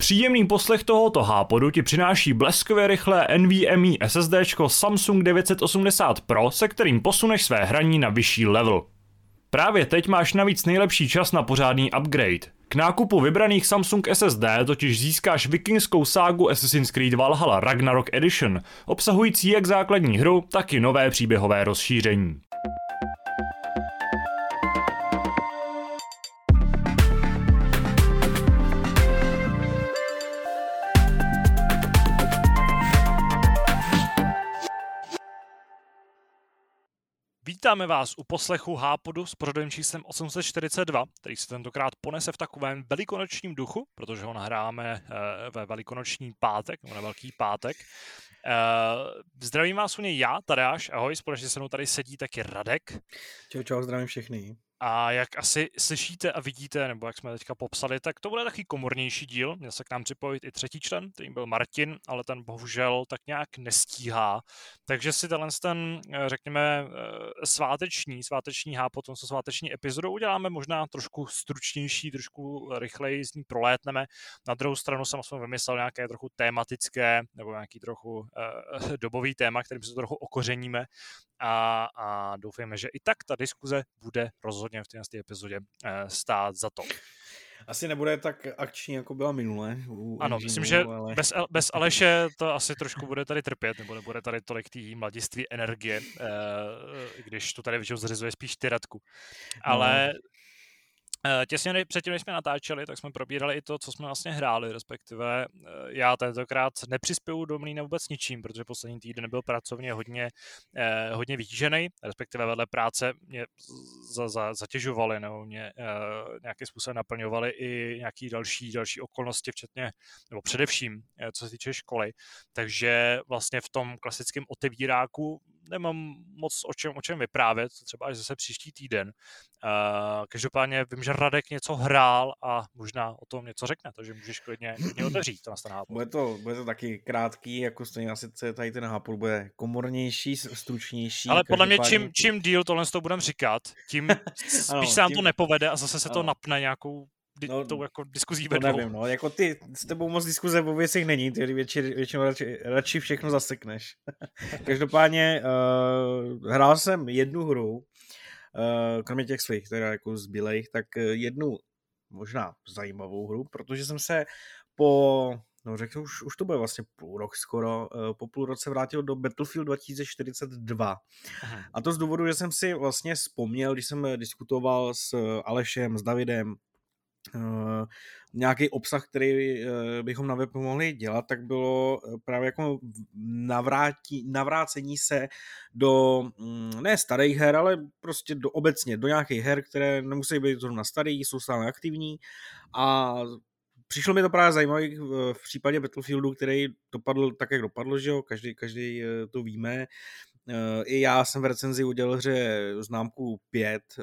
Příjemný poslech tohoto hápodu ti přináší bleskově rychlé NVMe SSD Samsung 980 Pro, se kterým posuneš své hraní na vyšší level. Právě teď máš navíc nejlepší čas na pořádný upgrade. K nákupu vybraných Samsung SSD totiž získáš vikingskou ságu Assassin's Creed Valhalla Ragnarok Edition, obsahující jak základní hru, tak i nové příběhové rozšíření. Vítáme vás u poslechu Hápodu s pořadovým číslem 842, který se tentokrát ponese v takovém velikonočním duchu, protože ho nahráme eh, ve velikonoční pátek, nebo na Velký pátek. Eh, zdravím vás u něj já, Tadeáš, ahoj, společně se mnou tady sedí taky Radek. Čau, čau, zdravím všechny. A jak asi slyšíte a vidíte, nebo jak jsme teďka popsali, tak to bude taky komornější díl. Měl se k nám připojit i třetí člen, kterým byl Martin, ale ten bohužel tak nějak nestíhá. Takže si tenhle ten, eh, řekněme, eh, sváteční, sváteční há, potom co sváteční epizodu uděláme možná trošku stručnější, trošku rychleji z ní prolétneme. Na druhou stranu jsem aspoň vymyslel nějaké trochu tématické nebo nějaký trochu uh, dobový téma, kterým se trochu okořeníme a, a doufejme, že i tak ta diskuze bude rozhodně v té epizodě eh, stát za to. Asi nebude tak akční, jako byla minule. ano, myslím, že ale... bez, bez Aleše to asi trošku bude tady trpět, nebo nebude tady tolik té mladiství energie, eh, když tu tady většinou zřizuje spíš ty radku. Ale no. Eh, těsně předtím, než jsme natáčeli, tak jsme probírali i to, co jsme vlastně hráli, respektive eh, já tentokrát nepřispěju do mlína vůbec ničím, protože poslední týden byl pracovně hodně, eh, hodně vytížený, respektive vedle práce mě za, za, zatěžovali nebo mě eh, nějakým způsobem naplňovali i nějaké další, další okolnosti, včetně, nebo především, eh, co se týče školy. Takže vlastně v tom klasickém otevíráku nemám moc o čem, o čem vyprávět, třeba až zase příští týden. Uh, každopádně vím, že Radek něco hrál a možná o tom něco řekne, takže můžeš klidně, klidně otevřít to na. Bude to, bude to taky krátký, jako stejně asi tady ten hápul bude komornější, stručnější. Ale podle mě čím, čím díl tohle s budeme říkat, tím spíš ano, se nám tím... to nepovede a zase se ano. to napne nějakou no, tou jako diskuzí ve nevím, no, jako ty, s tebou moc diskuze o věcech není, ty větši, většinou radši, radši všechno zasekneš. Každopádně uh, hrál jsem jednu hru, uh, kromě těch svých, teda jako zbylejch, tak jednu možná zajímavou hru, protože jsem se po no řeknu, už, už to bude vlastně půl rok skoro, uh, po půl roce vrátil do Battlefield 2042. Aha. A to z důvodu, že jsem si vlastně vzpomněl, když jsem diskutoval s Alešem, s Davidem, nějaký obsah, který uh, bychom na web mohli dělat, tak bylo eh, právě jako navrátí, navrácení se do um, ne starých her, ale prostě do obecně, do nějakých her, které nemusí být zrovna starý, jsou stále aktivní. A přišlo mi to právě zajímavé v případě Battlefieldu, který dopadl tak, jak dopadl, že jo, každý, každý to víme, i já jsem v recenzi udělal hře známku 5 eh,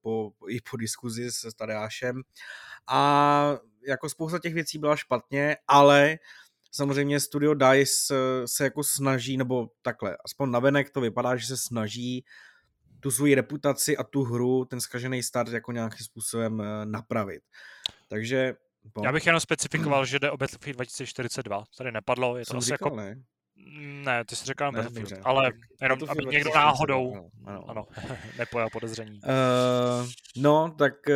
po, i po diskuzi s Tadeášem a jako spousta těch věcí byla špatně, ale samozřejmě Studio DICE eh, se jako snaží, nebo takhle, aspoň navenek to vypadá, že se snaží tu svoji reputaci a tu hru, ten skažený start jako nějakým způsobem eh, napravit. Takže já bych jenom specifikoval, že jde o Battlefield 2042. Tady nepadlo, je to asi říkal, jako ne? Ne, ty jsi říkal ne, Battlefield, dobře. ale jenom, aby někdo náhodou ano, ano. ano nepojal podezření. Uh, no, tak, uh,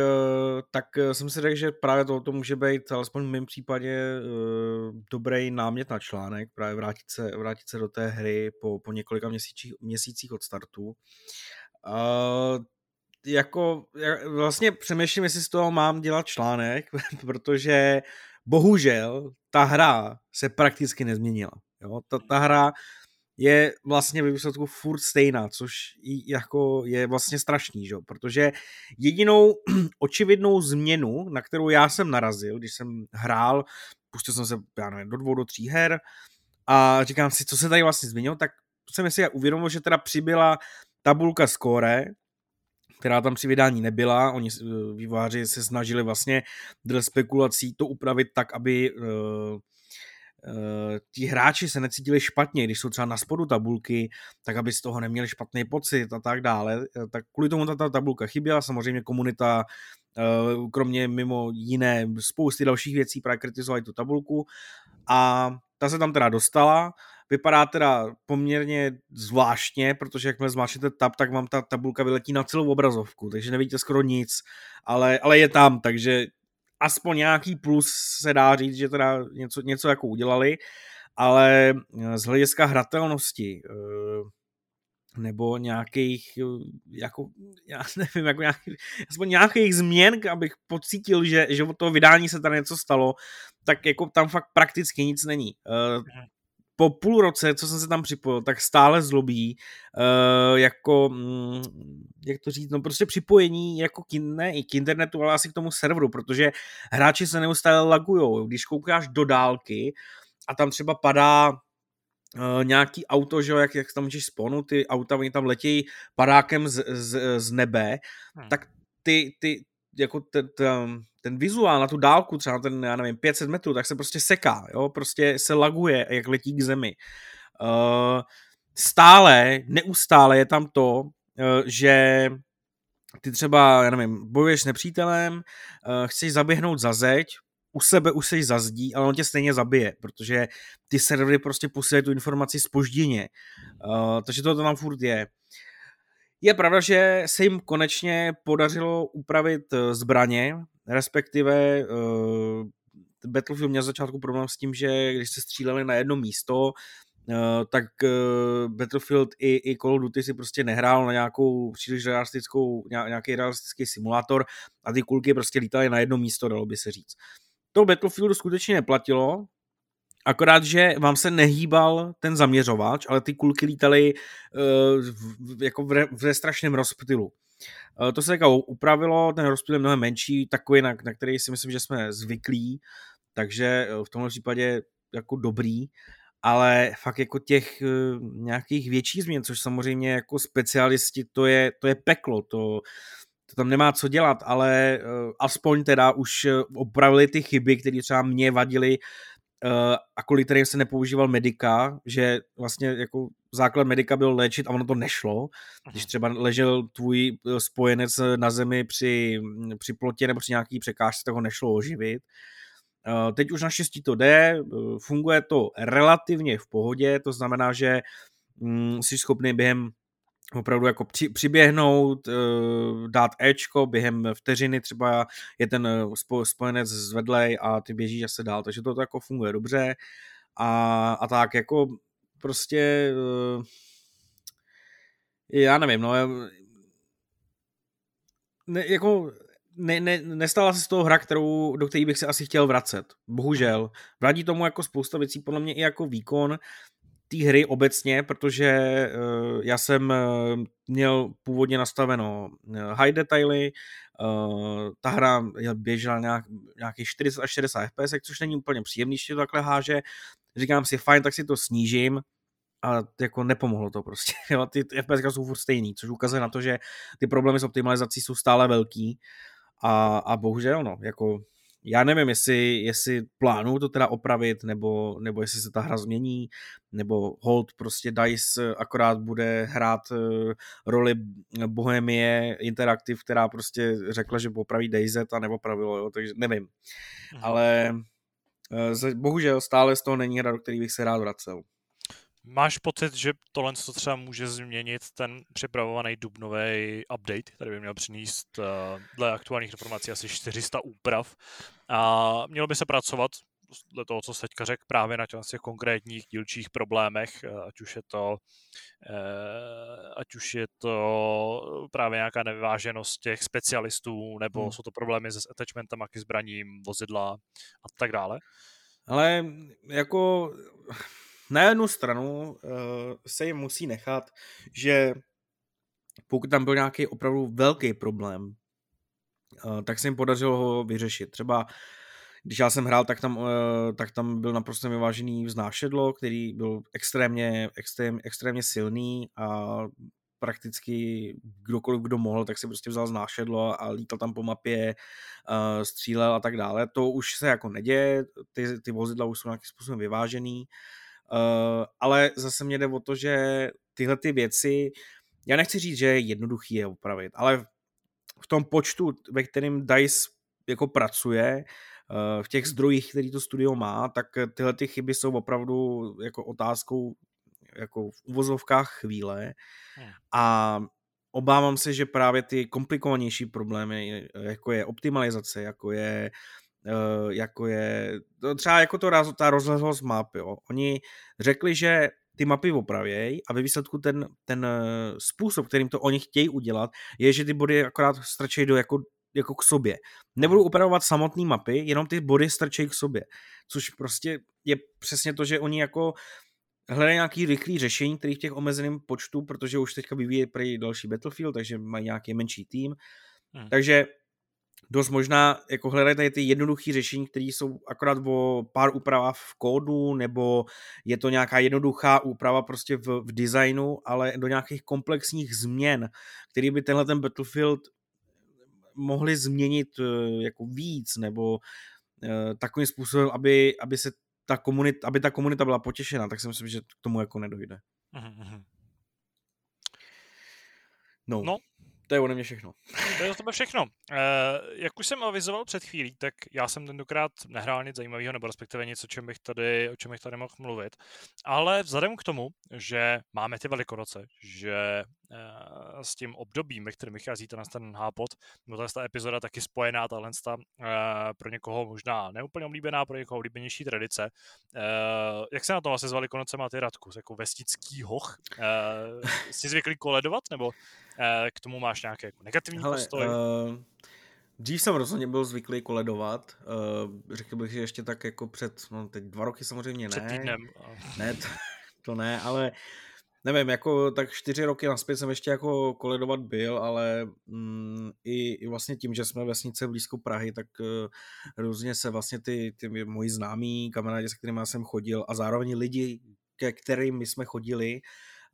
tak jsem si řekl, že právě to, to může být, alespoň v mém případě, uh, dobrý námět na článek, právě vrátit se, vrátit se do té hry po, po několika měsících, měsících od startu. Uh, jako, vlastně přemýšlím, jestli z toho mám dělat článek, protože bohužel ta hra se prakticky nezměnila. Jo? Ta, ta hra je vlastně ve výsledku furt stejná, což jako je vlastně strašný, že? protože jedinou očividnou změnu, na kterou já jsem narazil, když jsem hrál, pustil jsem se, já nevím, do dvou, do tří her a říkám si, co se tady vlastně změnilo, tak jsem si uvědomil, že teda přibyla tabulka score, která tam při vydání nebyla. Oni eh, vývojáři se snažili vlastně dle spekulací to upravit tak, aby uh, Eh, ti hráči se necítili špatně, když jsou třeba na spodu tabulky, tak aby z toho neměli špatný pocit a tak dále. Eh, tak kvůli tomu ta, ta tabulka chyběla, samozřejmě komunita kromě mimo jiné spousty dalších věcí právě kritizovali tu tabulku a ta se tam teda dostala, vypadá teda poměrně zvláštně, protože jakmile zmáčnete tab, tak vám ta tabulka vyletí na celou obrazovku, takže nevidíte skoro nic, ale, ale je tam, takže aspoň nějaký plus se dá říct, že teda něco, něco jako udělali, ale z hlediska hratelnosti eh, nebo nějakých, jako, já nevím, jako nějaký, aspoň nějakých změn, abych pocítil, že, že od toho vydání se tam něco stalo, tak jako tam fakt prakticky nic není. Po půl roce, co jsem se tam připojil, tak stále zlobí uh, jako, mm, jak to říct, no prostě připojení jako k, ne, i k internetu, ale asi k tomu serveru, protože hráči se neustále lagujou. Když koukáš do dálky a tam třeba padá Uh, nějaký auto, že jo, jak, jak tam můžeš sponu, ty auta, oni tam letějí padákem z, z, z nebe, hmm. tak ty, ty, jako ten, ten, ten vizuál na tu dálku, třeba na ten, já nevím, 500 metrů, tak se prostě seká, jo, prostě se laguje, jak letí k zemi. Uh, stále, neustále je tam to, uh, že ty třeba, já nevím, bojuješ s nepřítelem, uh, chceš zaběhnout za zeď, u sebe už seš zazdí, ale on tě stejně zabije, protože ty servery prostě posílají tu informaci spožděně. Uh, takže to tam furt je. Je pravda, že se jim konečně podařilo upravit eh, zbraně, respektive uh, Battlefield měl začátku problém s tím, že když se stříleli na jedno místo, Uh, tak Battlefield i, i Call of Duty si prostě nehrál na nějakou příliš realistickou, nějaký realistický simulátor a ty kulky prostě lítaly na jedno místo, dalo by se říct. To Battlefieldu skutečně neplatilo, akorát, že vám se nehýbal ten zaměřovač, ale ty kulky lítaly uh, v, jako v, v strašném rozptylu. Uh, to se teďka upravilo, ten rozptyl je mnohem menší, takový, na, na který si myslím, že jsme zvyklí, takže uh, v tomhle případě jako dobrý, ale fakt jako těch uh, nějakých větších změn, což samozřejmě jako specialisti, to je, to je peklo, to to tam nemá co dělat, ale uh, aspoň teda už eh, opravili ty chyby, které třeba mě vadily a kvůli kterým se nepoužíval medika, že vlastně jako základ medika byl léčit a ono to nešlo. Když třeba ležel tvůj spojenec na zemi při, při plotě nebo při nějaký překážce, tak ho nešlo oživit. Teď už naštěstí to jde, funguje to relativně v pohodě, to znamená, že mm, jsi schopný během opravdu jako při, přiběhnout, uh, dát Ečko během vteřiny, třeba je ten eh, spo, spojenec zvedlej a ty běžíš se dál, takže to, to jako funguje dobře a, a tak jako prostě uh, já nevím, no ne, jako ne, ne, nestala se z toho hra, kterou, do které bych se asi chtěl vracet. Bohužel. Vrátí tomu jako spousta věcí, podle mě i jako výkon, té hry obecně, protože uh, já jsem uh, měl původně nastaveno uh, high detaily, ta hra běžela nějak, nějakých 40 až 60 fps, což není úplně příjemný, když to takhle háže. Říkám si, fajn, tak si to snížím, a jako nepomohlo to prostě. Jo, ty FPS jsou furt stejný, což ukazuje na to, že ty problémy s optimalizací jsou stále velký a, a bohužel, no, jako já nevím, jestli, jestli plánuju to teda opravit, nebo, nebo jestli se ta hra změní, nebo hold prostě DICE akorát bude hrát eh, roli Bohemie Interactive, která prostě řekla, že popraví DayZ a nepopravilo, jo, takže nevím. Mhm. Ale eh, bohužel stále z toho není hra, do který bych se rád vracel. Máš pocit, že tohle to třeba může změnit ten připravovaný dubnový update, který by měl přinést uh, dle aktuálních informací asi 400 úprav a mělo by se pracovat dle toho, co se teďka řekl, právě na těch konkrétních dílčích problémech, eh, ať už je to uh, ať už je to právě nějaká nevyváženost těch specialistů, nebo hmm. jsou to problémy se attachmentama k zbraním, vozidla a tak dále. Ale jako na jednu stranu uh, se jim musí nechat, že pokud tam byl nějaký opravdu velký problém, uh, tak se jim podařilo ho vyřešit. Třeba když já jsem hrál, tak tam, uh, tak tam byl naprosto vyvážený vznášedlo, který byl extrémně, extrém, extrémně silný a prakticky kdokoliv, kdo mohl, tak si prostě vzal znášedlo a lítal tam po mapě, střílel a tak dále. To už se jako neděje, ty, ty vozidla už jsou nějakým způsobem vyvážený. Uh, ale zase mě jde o to, že tyhle ty věci, já nechci říct, že je jednoduchý je opravit, ale v tom počtu, ve kterém DICE jako pracuje, v těch zdrojích, který to studio má, tak tyhle ty chyby jsou opravdu jako otázkou jako v uvozovkách chvíle hmm. a obávám se, že právě ty komplikovanější problémy, jako je optimalizace, jako je eh, jako je, třeba jako to, ta rozhledlost map, jo. Oni řekli, že ty mapy opravějí a ve výsledku ten, ten eh, způsob, kterým to oni chtějí udělat, je, že ty body akorát strčejí do jako, jako k sobě. Nebudou upravovat samotné mapy, jenom ty body strčejí k sobě. Což prostě je přesně to, že oni jako hledají nějaký rychlý řešení, který v těch omezeném počtu, protože už teďka vyvíjí prý další Battlefield, takže mají nějaký menší tým. Hmm. Takže dost možná jako hledají tady ty jednoduché řešení, které jsou akorát o pár úpravách v kódu, nebo je to nějaká jednoduchá úprava prostě v, v designu, ale do nějakých komplexních změn, které by tenhle ten Battlefield mohli změnit eh, jako víc, nebo eh, takovým způsobem, aby, aby se ta komunita, aby ta komunita byla potěšena, tak si myslím, že k tomu jako nedojde. Mm-hmm. No. no, to je ode mě všechno. To je to všechno. Uh, jak už jsem avizoval před chvílí, tak já jsem tentokrát nehrál nic zajímavého, nebo respektive nic, o čem bych tady, o čem bych tady mohl mluvit. Ale vzhledem k tomu, že máme ty velikonoce, že s tím obdobím, ve kterém vychází ten, ten hápot, nebo ta epizoda taky spojená, tahle uh, pro někoho možná neúplně oblíbená, pro někoho oblíbenější tradice. Uh, jak se na to asi s velikonocema ty Radku? Jako vestický hoch? Uh, jsi zvyklý koledovat, nebo Eh, k tomu máš nějaký jako negativní Hele, postoj? Uh, dřív jsem rozhodně byl zvyklý koledovat. Uh, řekl bych, že ještě tak jako před, no teď dva roky samozřejmě ne. Před týdnem. Ne, to, to ne, ale nevím, jako tak čtyři roky naspět jsem ještě jako koledovat byl, ale mm, i, i vlastně tím, že jsme vesnice blízko Prahy, tak uh, různě se vlastně ty, ty moji známí kamarádi, se kterými jsem chodil a zároveň lidi, ke kterým my jsme chodili,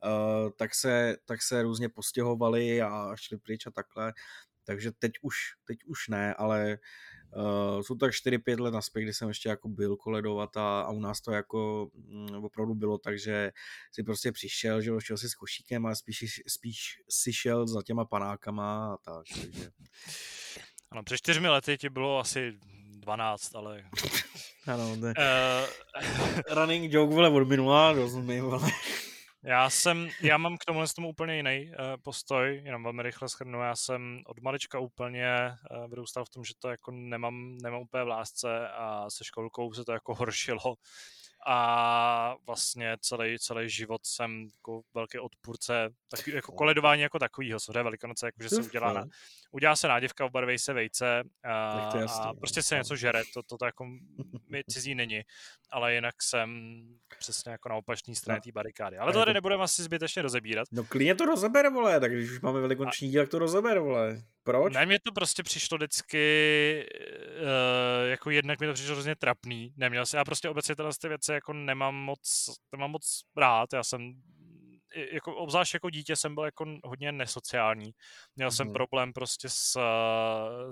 uh, tak, se, tak se různě postěhovali a šli pryč a takhle. Takže teď už, teď už ne, ale uh, jsou tak 4-5 let naspět, kdy jsem ještě jako byl koledovat a, a u nás to jako um, opravdu bylo tak, že si prostě přišel, že šel si s košíkem a spíš, spíš si šel za těma panákama a tak. Takže... Ano, před čtyřmi lety ti bylo asi 12, ale... ano, ne. Uh... Running joke, vole, od minula, rozumím, vole. Já jsem, já mám k tomu tomu úplně jiný uh, postoj, jenom velmi rychle schrnu. Já jsem od malička úplně uh, vyrůstal v tom, že to jako nemám, nemám úplně v lásce a se školkou se to jako horšilo. A vlastně celý, celý život jsem jako velký odpůrce tak, jako koledování jako takovýho, co je velikonoce, jakože se udělá, na, udělá se nádivka, obarvej se vejce a, a prostě se něco žere, to, to, to jako mi cizí není, ale jinak jsem přesně jako na opačné straně no. té barikády. Ale to tady nebudeme asi zbytečně rozebírat. No klidně to rozebere, vole, tak když už máme velikonoční díl, tak to rozebere, vole. Proč? Ne, mě to prostě přišlo vždycky, uh, jako jednak mi to přišlo hrozně trapný. Neměl jsem, já prostě obecně tyhle ty věci jako nemám moc, nemám moc rád. Já jsem jako obzvlášť jako dítě jsem byl jako hodně nesociální. Měl mm. jsem mhm. problém prostě s,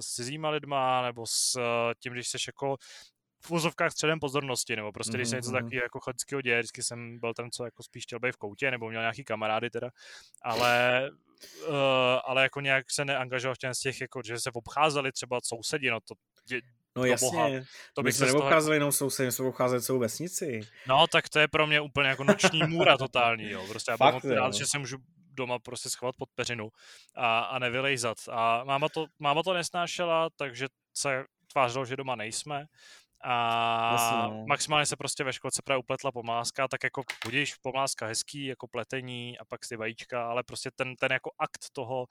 s cizíma lidma, nebo s tím, když jsi jako v úzovkách středem pozornosti, nebo prostě když se něco mhm, mhm. takového jako chodského děje, vždycky jsem byl ten, co jako spíš chtěl být v koutě, nebo měl nějaký kamarády teda, ale, uh, ale jako nějak se neangažoval v těch, jako, že se obcházeli třeba sousedi, no to dě, No jasně, boha. to my jsme neobcházeli jenom sousedy, my jsme obcházeli celou vesnici. No, tak to je pro mě úplně jako noční můra totální, jo. Prostě já Fakt, rád, že se můžu doma prostě schovat pod peřinu a, a nevylejzat. A máma to, máma to nesnášela, takže se tvářilo, že doma nejsme a Jasně. No. maximálně se prostě ve školce právě upletla pomáska, tak jako budíš pomáska hezký, jako pletení a pak si vajíčka, ale prostě ten, ten jako akt toho,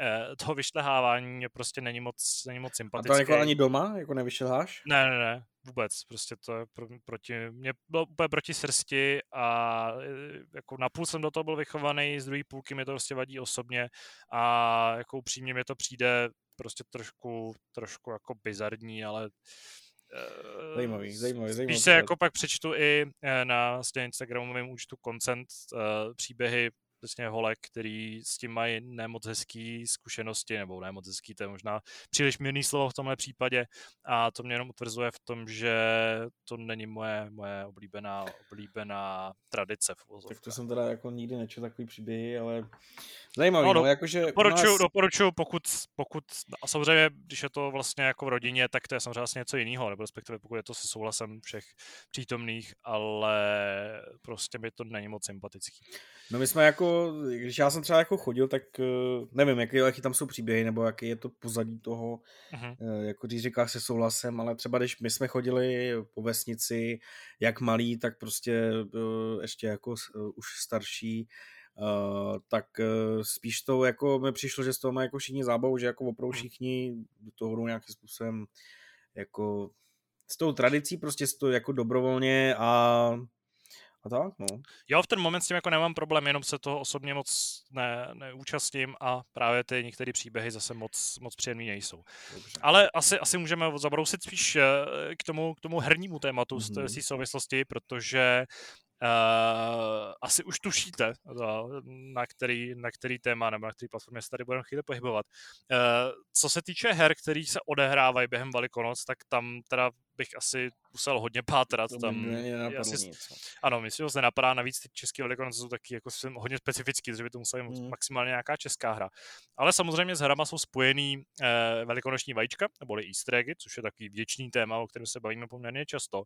eh, toho vyšlehávání je prostě není moc, není moc sympatický. A to jako ani doma, jako nevyšleháš? Ne, ne, ne, vůbec, prostě to je pro, proti, mě bylo úplně proti srsti a eh, jako napůl jsem do toho byl vychovaný, z druhé půlky mi to prostě vadí osobně a jako upřímně mi to přijde prostě trošku, trošku jako bizarní, ale Zajímavý, zajímavý, zajímavý. Spíš se jako pak přečtu i eh, na Instagramovém účtu Consent uh, příběhy přesně holek, který s tím mají nemoc hezký zkušenosti, nebo nemoc hezký, to je možná příliš mírný slovo v tomhle případě a to mě jenom utvrzuje v tom, že to není moje, moje oblíbená, oblíbená tradice. V tak to jsem teda jako nikdy nečetl takový příběhy, ale zajímavý, no, no, no jakože... Doporučuju, nás... doporučuju, pokud, pokud, a samozřejmě, když je to vlastně jako v rodině, tak to je samozřejmě vlastně něco jiného, nebo respektive pokud je to se souhlasem všech přítomných, ale prostě mi to není moc sympatický. No my jsme jako, když já jsem třeba jako chodil, tak eh, nevím, jaký, jaký tam jsou příběhy, nebo jaký je to pozadí toho, uh-huh. jako když říkáš se souhlasem, ale třeba když my jsme chodili po vesnici, jak malí, tak prostě eh, ještě jako už starší, Uh, tak uh, spíš to jako mi přišlo, že z toho má jako všichni zábavu, že jako opravdu mhm. všichni do toho hrou nějakým způsobem jako s tou tradicí prostě to jako dobrovolně a a tak, no. Jo, v ten moment s tím jako nemám problém, jenom se toho osobně moc ne, neúčastním a právě ty některé příběhy zase moc, moc příjemný nejsou. Dobře. Ale asi, asi můžeme zabrousit spíš eh, k tomu, k tomu hernímu tématu mm-hmm. z té souvislosti, protože Uh, asi už tušíte, na který, na který téma nebo na který platformě se tady budeme chvíli pohybovat. Uh, co se týče her, který se odehrávají během Velikonoc, tak tam teda bych asi musel hodně pátrat. To tam asi. No. Ano, myslím, že se nenapadá, navíc ty české Velikonoce jsou taky jako hodně specifický, že by to musela být hmm. maximálně nějaká česká hra. Ale samozřejmě s hrama jsou spojený eh, velikonoční vajíčka, nebo easter eggy, což je takový věčný téma, o kterém se bavíme poměrně často.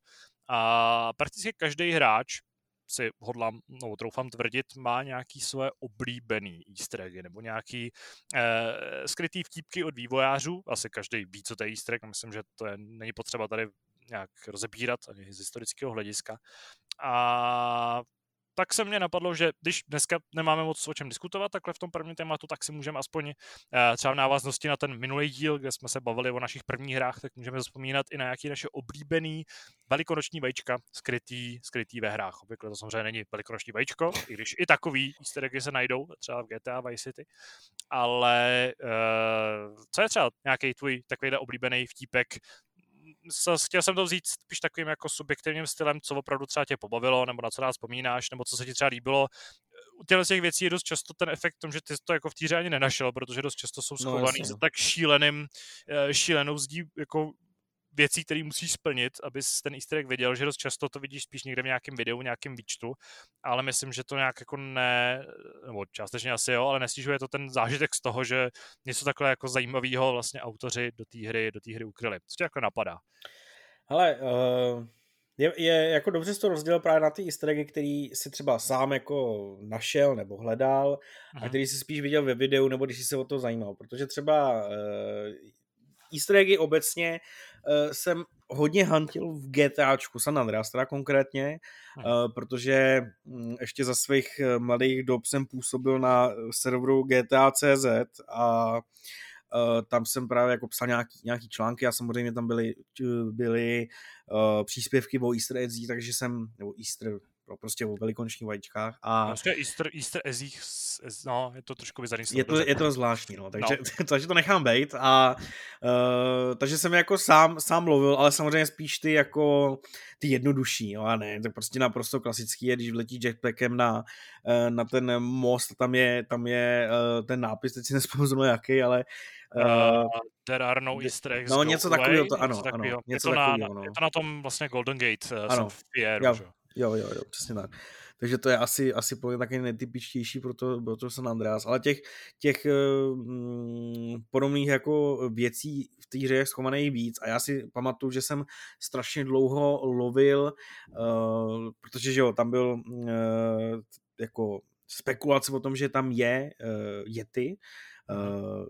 A prakticky každý hráč si hodlám, no troufám tvrdit, má nějaký své oblíbený easter eggy, nebo nějaký eh, skrytý vtípky od vývojářů. Asi každý ví, co to je easter egg, myslím, že to je, není potřeba tady nějak rozebírat ani z historického hlediska. A tak se mě napadlo, že když dneska nemáme moc o čem diskutovat takhle v tom prvním tématu, tak si můžeme aspoň eh, třeba v návaznosti na ten minulý díl, kde jsme se bavili o našich prvních hrách, tak můžeme vzpomínat i na nějaké naše oblíbený velikonoční vajíčka skrytý, skrytý ve hrách. Obvykle to samozřejmě není velikonoční vajíčko, i když i takový easter eggy se najdou, třeba v GTA Vice City. Ale uh, co je třeba nějaký tvůj takový oblíbený vtípek chtěl jsem to vzít spíš takovým jako subjektivním stylem, co opravdu třeba tě pobavilo, nebo na co nás vzpomínáš, nebo co se ti třeba líbilo. U těchto těch věcí je dost často ten efekt tom, že ty to jako v týře ani nenašel, protože dost často jsou no, schovaný no, za tak šíleným, eh, šílenou zdí jako věcí, které musíš splnit, abys ten easter egg viděl, že dost často to vidíš spíš někde v nějakém videu, nějakém výčtu, ale myslím, že to nějak jako ne, nebo částečně asi jo, ale nesnižuje to ten zážitek z toho, že něco takhle jako zajímavého vlastně autoři do té hry, do té hry ukryli. Co tě jako napadá? Ale uh, je, je, jako dobře jsi to rozdělil právě na ty easter eggy, který si třeba sám jako našel nebo hledal Aha. a který si spíš viděl ve videu nebo když jsi se o to zajímal, protože třeba uh, easter eggy obecně uh, jsem hodně hantil v GTAčku San Andreas, teda konkrétně, uh, protože um, ještě za svých mladých dob jsem působil na serveru GTA.cz a uh, tam jsem právě jako psal nějaký, nějaký články a samozřejmě tam byly, byly uh, příspěvky o easter eggsích, takže jsem, nebo easter, prostě o velikonočních vajíčkách. A... Prostě Easter, Easter eggích, no, je to trošku bizarní. Je to, je to zvláštní, no, takže, no. takže to nechám být a uh, takže jsem jako sám, sám lovil, ale samozřejmě spíš ty jako ty jednodušší, no a ne, to prostě naprosto klasický je, když vletí jetpackem na, uh, na ten most, tam je, tam je uh, ten nápis, teď si nespomenu jaký, ale Uh, there are no easter eggs. No, něco takového, to, ano, něco ano, něco je, to takovýho, na, no. je to na tom vlastně Golden Gate, uh, ano. Fear, jo, jo, jo, jo, přesně tak. Takže to je asi, asi taky nejtypičtější pro to, pro to San Andreas. Ale těch, těch mm, podobných jako věcí v té hře je schovaných víc a já si pamatuju, že jsem strašně dlouho lovil, uh, protože že jo, tam byl uh, jako spekulace o tom, že tam je uh, Yeti,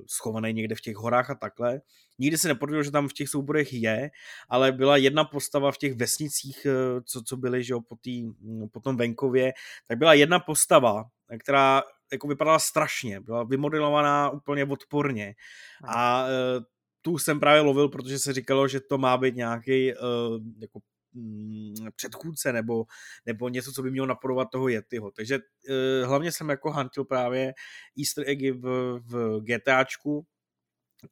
schovaný někde v těch horách a takhle. Nikdy se nepotvrdilo, že tam v těch souborech je, ale byla jedna postava v těch vesnicích, uh, co, co byly že jo, po, tý, mm, po tom venkově, tak byla jedna postava, která jako vypadala strašně, byla vymodelovaná úplně odporně. A uh, tu jsem právě lovil, protože se říkalo, že to má být nějaký uh, jako předchůdce nebo, nebo něco, co by mělo napodovat toho Yetiho. Takže uh, hlavně jsem jako huntil právě easter eggy v, v GTAčku,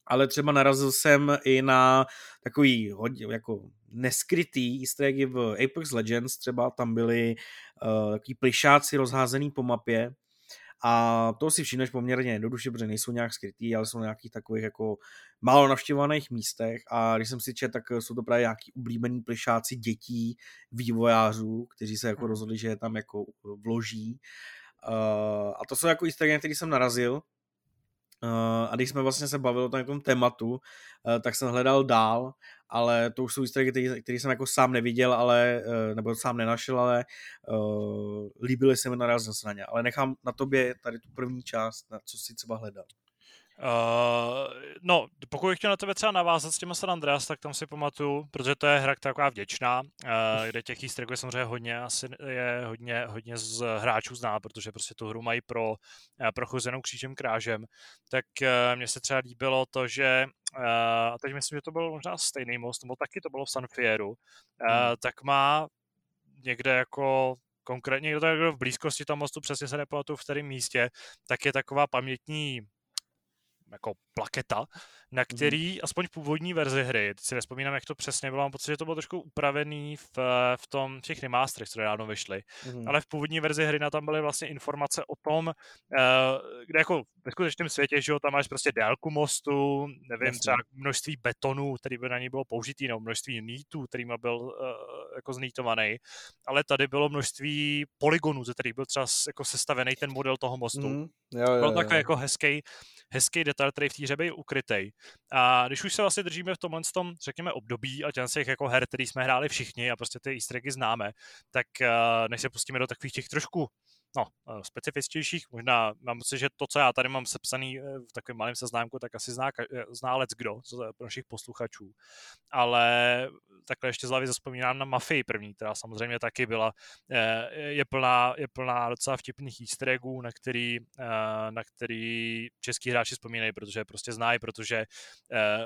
ale třeba narazil jsem i na takový hodně jako neskrytý easter eggy v Apex Legends, třeba tam byly uh, takový plišáci rozházený po mapě A to si všimneš poměrně jednoduše, protože nejsou nějak skrytý, ale jsou na nějakých takových jako málo navštěvovaných místech a když jsem si četl, tak jsou to právě nějaký oblíbený plišáci dětí, vývojářů, kteří se jako mhm. rozhodli, že je tam jako vloží. Uh, a to jsou jako easter na který jsem narazil, a když jsme vlastně se bavili o tom, tématu, uh, tak jsem hledal dál, ale to už jsou easter který, který jsem jako sám neviděl, ale, uh, nebo sám nenašel, ale uh, líbily se mi narazil na ně. Ale nechám na tobě tady tu první část, na co si třeba hledal. Uh, no, pokud bych chtěl na tebe třeba navázat s těma San Andreas, tak tam si pamatuju, protože to je hra taková vděčná, uh, kde těch easter je samozřejmě hodně, asi je hodně, hodně z hráčů zná, protože prostě tu hru mají pro uh, prochozenou křížem krážem, tak uh, mně se třeba líbilo to, že uh, a teď myslím, že to byl možná stejný most, nebo taky to bylo v San Fieru, uh, hmm. tak má někde jako konkrétně někdo tak v blízkosti tam mostu, přesně se nepamatuju v kterém místě, tak je taková pamětní jako plaketa, na mhm. který, mm. aspoň v původní verzi hry, teď si nespomínám, jak to přesně bylo, mám pocit, že to bylo trošku upravený v, v tom, v těch remasterech, které dávno vyšly, mm. ale v původní verzi hry na tam byly vlastně informace o tom, uh, kde jako ve skutečném světě, že jo, tam máš prostě délku mostu, nevím, Jasně. třeba množství betonů, který by na ní bylo použitý, nebo množství nítů, kterým byl uh, jako znítovaný, ale tady bylo množství polygonů, ze kterých byl třeba jako sestavený ten model toho mostu. Mm. Jo, jo, byl takový jako hezký, hezký detail, který v té hře byl ukrytej. A když už se vlastně držíme v tomhle tom, řekněme, období a těch jako her, který jsme hráli všichni a prostě ty easter známe, tak uh, než se pustíme do takových těch trošku no, eh, specifičtějších. Možná mám pocit, že to, co já tady mám sepsaný eh, v takovém malém seznámku, tak asi zná, zná lec kdo z našich posluchačů. Ale takhle ještě z hlavy zaspomínám na Mafii první, která samozřejmě taky byla, je plná, je plná docela vtipných easter eggů, na který, na který český hráči vzpomínají, protože prostě znají, protože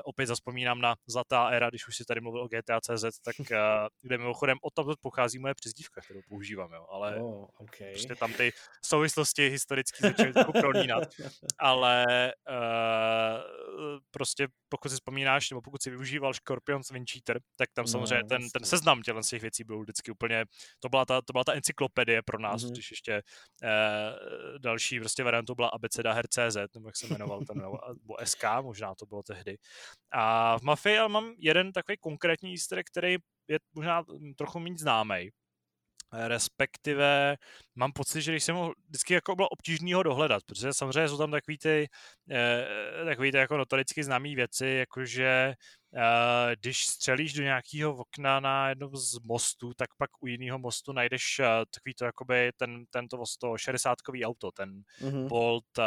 opět zaspomínám na Zlatá éra, když už si tady mluvil o GTA CZ, tak kde mimochodem od tam pochází moje přezdívka, kterou používám, jo, ale oh, okay. prostě tam ty souvislosti historicky začaly trochu prolínat. Ale uh, prostě pokud si vzpomínáš, nebo pokud si využíval Scorpion Wind Cheater, tak tam no, samozřejmě ten, ten seznam těch těch věcí byl vždycky úplně, to byla ta, to byla ta encyklopedie pro nás, mm-hmm. když ještě uh, další prostě variantou byla abeceda CZ, nebo jak se jmenoval ten, nebo, nebo SK, možná to bylo tehdy. A v Mafii ale mám jeden takový konkrétní easter, který je možná trochu méně známý, respektive mám pocit, že když jsem ho vždycky jako bylo obtížný ho dohledat, protože samozřejmě jsou tam takový ty, eh, takový ty jako notoricky známé věci, jakože když střelíš do nějakého okna na jednom z mostů, tak pak u jiného mostu najdeš eh, takový to jakoby ten, tento to 60 auto, ten mm-hmm. Bolt, eh,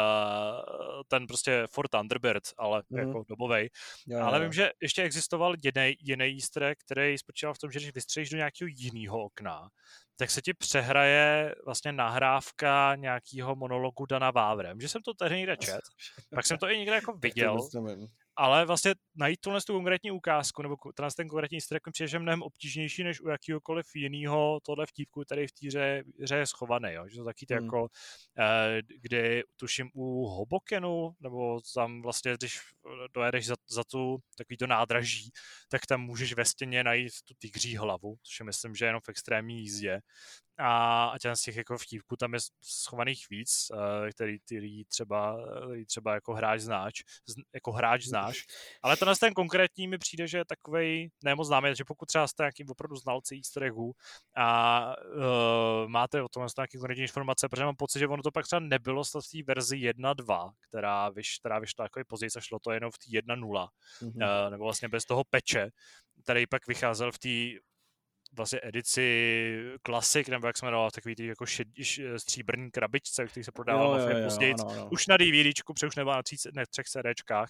ten prostě Ford Thunderbird, ale mm-hmm. jako dobovej. Jo, ale jo. vím, že ještě existoval jiný, jiný easter který spočíval v tom, že když vystřelíš do nějakého jiného okna, tak se ti přehraje vlastně nahrávka nějakého monologu Dana Vávrem. Že jsem to tehdy někde čet, pak jsem to i někde jako viděl ale vlastně najít tuhle tu konkrétní ukázku nebo tenhle ten konkrétní strek přijde, že mnohem obtížnější než u jakýhokoliv jiného tohle vtípku, který v té hře, hře je schovaný. Jo? Že to taky hmm. jako, eh, kdy tuším u Hobokenu, nebo tam vlastně, když dojedeš za, za tu takový to nádraží, tak tam můžeš ve stěně najít tu tygří hlavu, což je myslím, že jenom v extrémní jízdě a, a těch z těch jako vtívků tam je schovaných víc, uh, který, který, třeba, který třeba jako hráč znáš, jako hráč znáš, ale tenhle ten konkrétní mi přijde, že je takovej nemoc známý, že pokud třeba jste nějaký opravdu znalci easter eggů a uh, máte o tom nějaké konkrétní informace, protože mám pocit, že ono to pak třeba nebylo v té verzi 1.2, která, vyš, která vyšla jako později, šlo to jenom v té 1.0, mm-hmm. uh, nebo vlastně bez toho peče, který pak vycházel v té vlastně edici klasik, nebo jak jsme jmenoval, takový ty jako šed, stříbrný krabičce, který se prodával vlastně později. Ano, ano. Už na DVDčku, protože už nebyl na, tří, ne, třech CDčkách,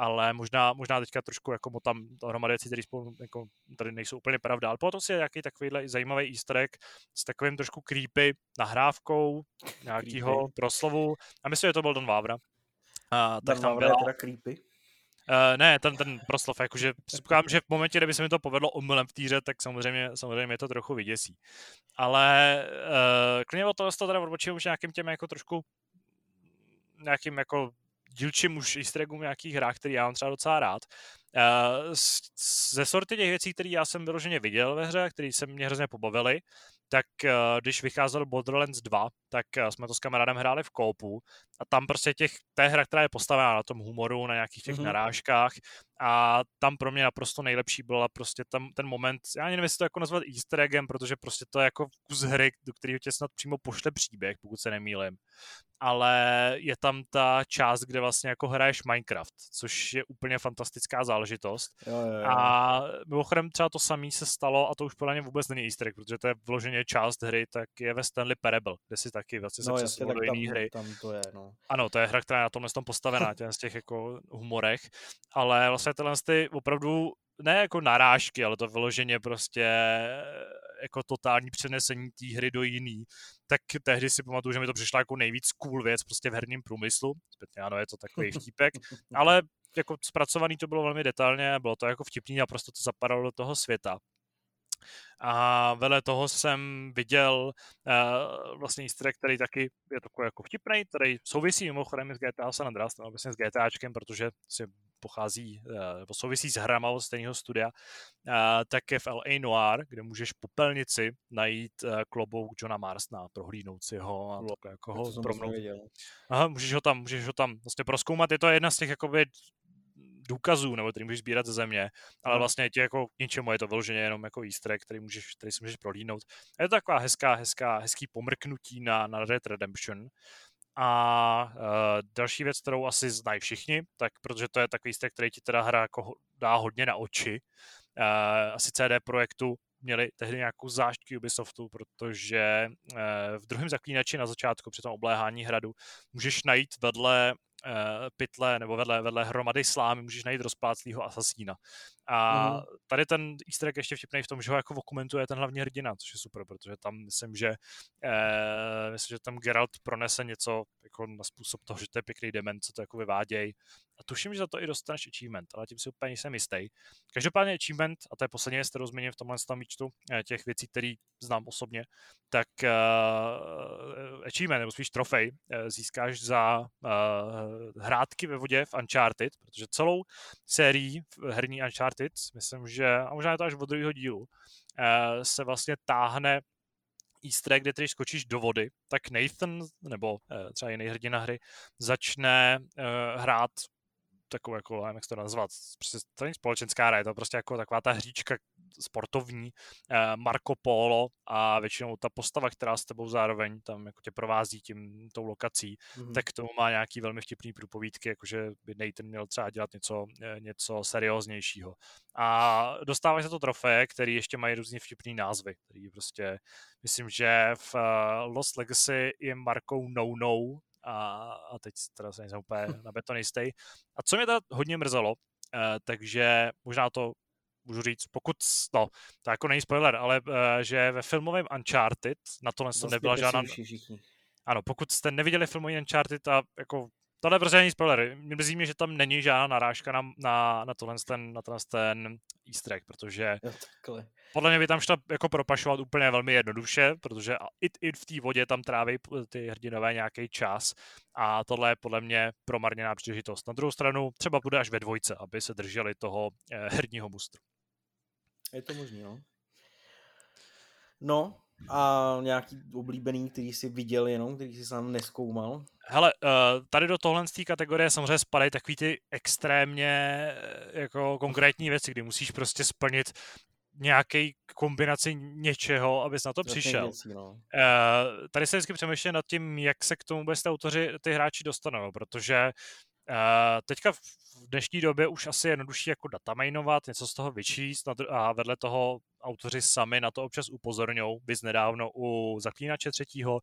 ale možná, možná teďka trošku jako tam dohromady věci, které spolu jako, tady nejsou úplně pravda, ale potom si je nějaký takovýhle zajímavý easter egg s takovým trošku creepy nahrávkou nějakého proslovu a myslím, že to byl Don Vávra. A, tak tam byla... teda creepy? Uh, ne, ten, ten proslov, jakože říkám, že v momentě, kdyby se mi to povedlo omylem v týře, tak samozřejmě, samozřejmě to trochu vyděsí. Ale uh, klidně o to, to teda odbočím už nějakým těm jako trošku nějakým jako dílčím už easter eggům nějakých hrách, který já mám třeba docela rád. ze sorty těch věcí, které já jsem vyloženě viděl ve hře, které se mě hrozně pobavily, tak když vycházel Borderlands 2, tak jsme to s kamarádem hráli v koupu a tam prostě těch, té hra, která je postavená na tom humoru, na nějakých těch mm-hmm. narážkách a tam pro mě naprosto nejlepší byla prostě tam ten moment, já nevím, jestli to jako nazvat easter eggem, protože prostě to je jako kus hry, do kterého tě snad přímo pošle příběh, pokud se nemýlim. Ale je tam ta část, kde vlastně jako hraješ Minecraft, což je úplně fantastická záležitost. Jo, jo, jo. A mimochodem třeba to samé se stalo, a to už podle mě vůbec není easter egg, protože to je vloženě část hry, tak je ve Stanley Parable, kde si taky vlastně no, se přesunul do jiné hry. Tam to je, no. Ano, to je hra, která je na tomhle tom postavená, těch z těch jako humorech, ale vlastně tyhle ty opravdu ne jako narážky, ale to vyloženě prostě jako totální přenesení té hry do jiný, tak tehdy si pamatuju, že mi to přišla jako nejvíc cool věc prostě v herním průmyslu. Zpětně ano, je to takový vtípek, ale jako zpracovaný to bylo velmi detailně, bylo to jako vtipný a prostě to zapadalo do toho světa. A vedle toho jsem viděl uh, vlastně easter egg, který taky je takový jako vtipný, který souvisí mimochodem s GTA San Andreas, nebo vlastně s GTAčkem, protože si pochází, uh, nebo souvisí s hrama od stejného studia, uh, tak je v LA Noir, kde můžeš po pelnici najít uh, klobouk Johna Marsna, prohlídnout si ho a tak jako ho promnout. Aha, můžeš ho tam, můžeš ho tam vlastně proskoumat, je to jedna z těch jakoby důkazů, nebo který můžeš sbírat ze země, ale vlastně tě jako k ničemu je to vyloženě jenom jako easter egg, který, můžeš, který si můžeš prohlídnout. A je to taková hezká, hezká, hezký pomrknutí na, na Red Redemption. A uh, další věc, kterou asi znají všichni, tak protože to je takový easter, který ti teda hra jako dá hodně na oči, uh, asi CD Projektu měli tehdy nějakou záštky Ubisoftu, protože uh, v druhém zaklínači na začátku při tom obléhání hradu můžeš najít vedle pytle nebo vedle, vedle hromady slámy můžeš najít rozpláclýho asasína. A mm. tady ten easter egg ještě vtipný v tom, že ho jako komentuje ten hlavní hrdina, což je super, protože tam myslím, že uh, myslím, že tam Geralt pronese něco jako na způsob toho, že to je pěkný dement, co to jako vyvádějí. A tuším, že za to i dostaneš achievement, ale tím si úplně jsem jistý. Každopádně achievement, a to je poslední věc, kterou zmíním v tomhle výčtu, eh, těch věcí, které znám osobně, tak uh, achievement, nebo spíš trofej, získáš za uh, hrátky ve vodě v Uncharted, protože celou sérii herní Uncharted, myslím, že, a možná je to až od druhého dílu, uh, se vlastně táhne easter egg, kde když skočíš do vody, tak Nathan, nebo uh, třeba jiný hrdina hry, začne uh, hrát takovou, jako, nevím, jak to nazvat, to není společenská hra, je to prostě jako taková ta hříčka sportovní, eh, Marco Polo a většinou ta postava, která s tebou zároveň tam jako tě provází tím, tou lokací, mm-hmm. tak k tomu má nějaký velmi vtipný průpovídky, jakože by Nathan měl třeba dělat něco, eh, něco serióznějšího. A dostávají se to trofeje, které ještě mají různě vtipný názvy, který prostě, myslím, že v uh, Lost Legacy je markou No No, a, a teď teda se nejsem úplně na beton jistý. A co mě teda hodně mrzelo, eh, takže možná to můžu říct, pokud, no, to jako není spoiler, ale eh, že ve filmovém Uncharted na tohle to nebyla žádná... Ano, pokud jste neviděli filmový Uncharted a jako Tohle prostě není spoiler. Mrzí mě, že tam není žádná narážka na, na, na tohle ten, na tohle ten easter egg, protože jo, podle mě by tam šla jako propašovat úplně velmi jednoduše, protože i, i v té vodě tam tráví ty hrdinové nějaký čas a tohle je podle mě promarněná příležitost. Na druhou stranu třeba bude až ve dvojce, aby se drželi toho eh, herního mustru. Je to možné, no. No, a nějaký oblíbený, který jsi viděl jenom, který jsi sám neskoumal? Hele, eh, tady do tohle z té kategorie samozřejmě spadají takový ty extrémně eh, jako konkrétní věci, kdy musíš prostě splnit nějaký kombinaci něčeho, abys na to přišel. Věcí, no. Uh, tady se vždycky přemýšlím nad tím, jak se k tomu vůbec ty autoři, ty hráči dostanou, protože Uh, teďka v dnešní době už asi je jednodušší jako datamainovat, něco z toho vyčíst a vedle toho autoři sami na to občas upozorňují, bys nedávno u Zaklínače třetího,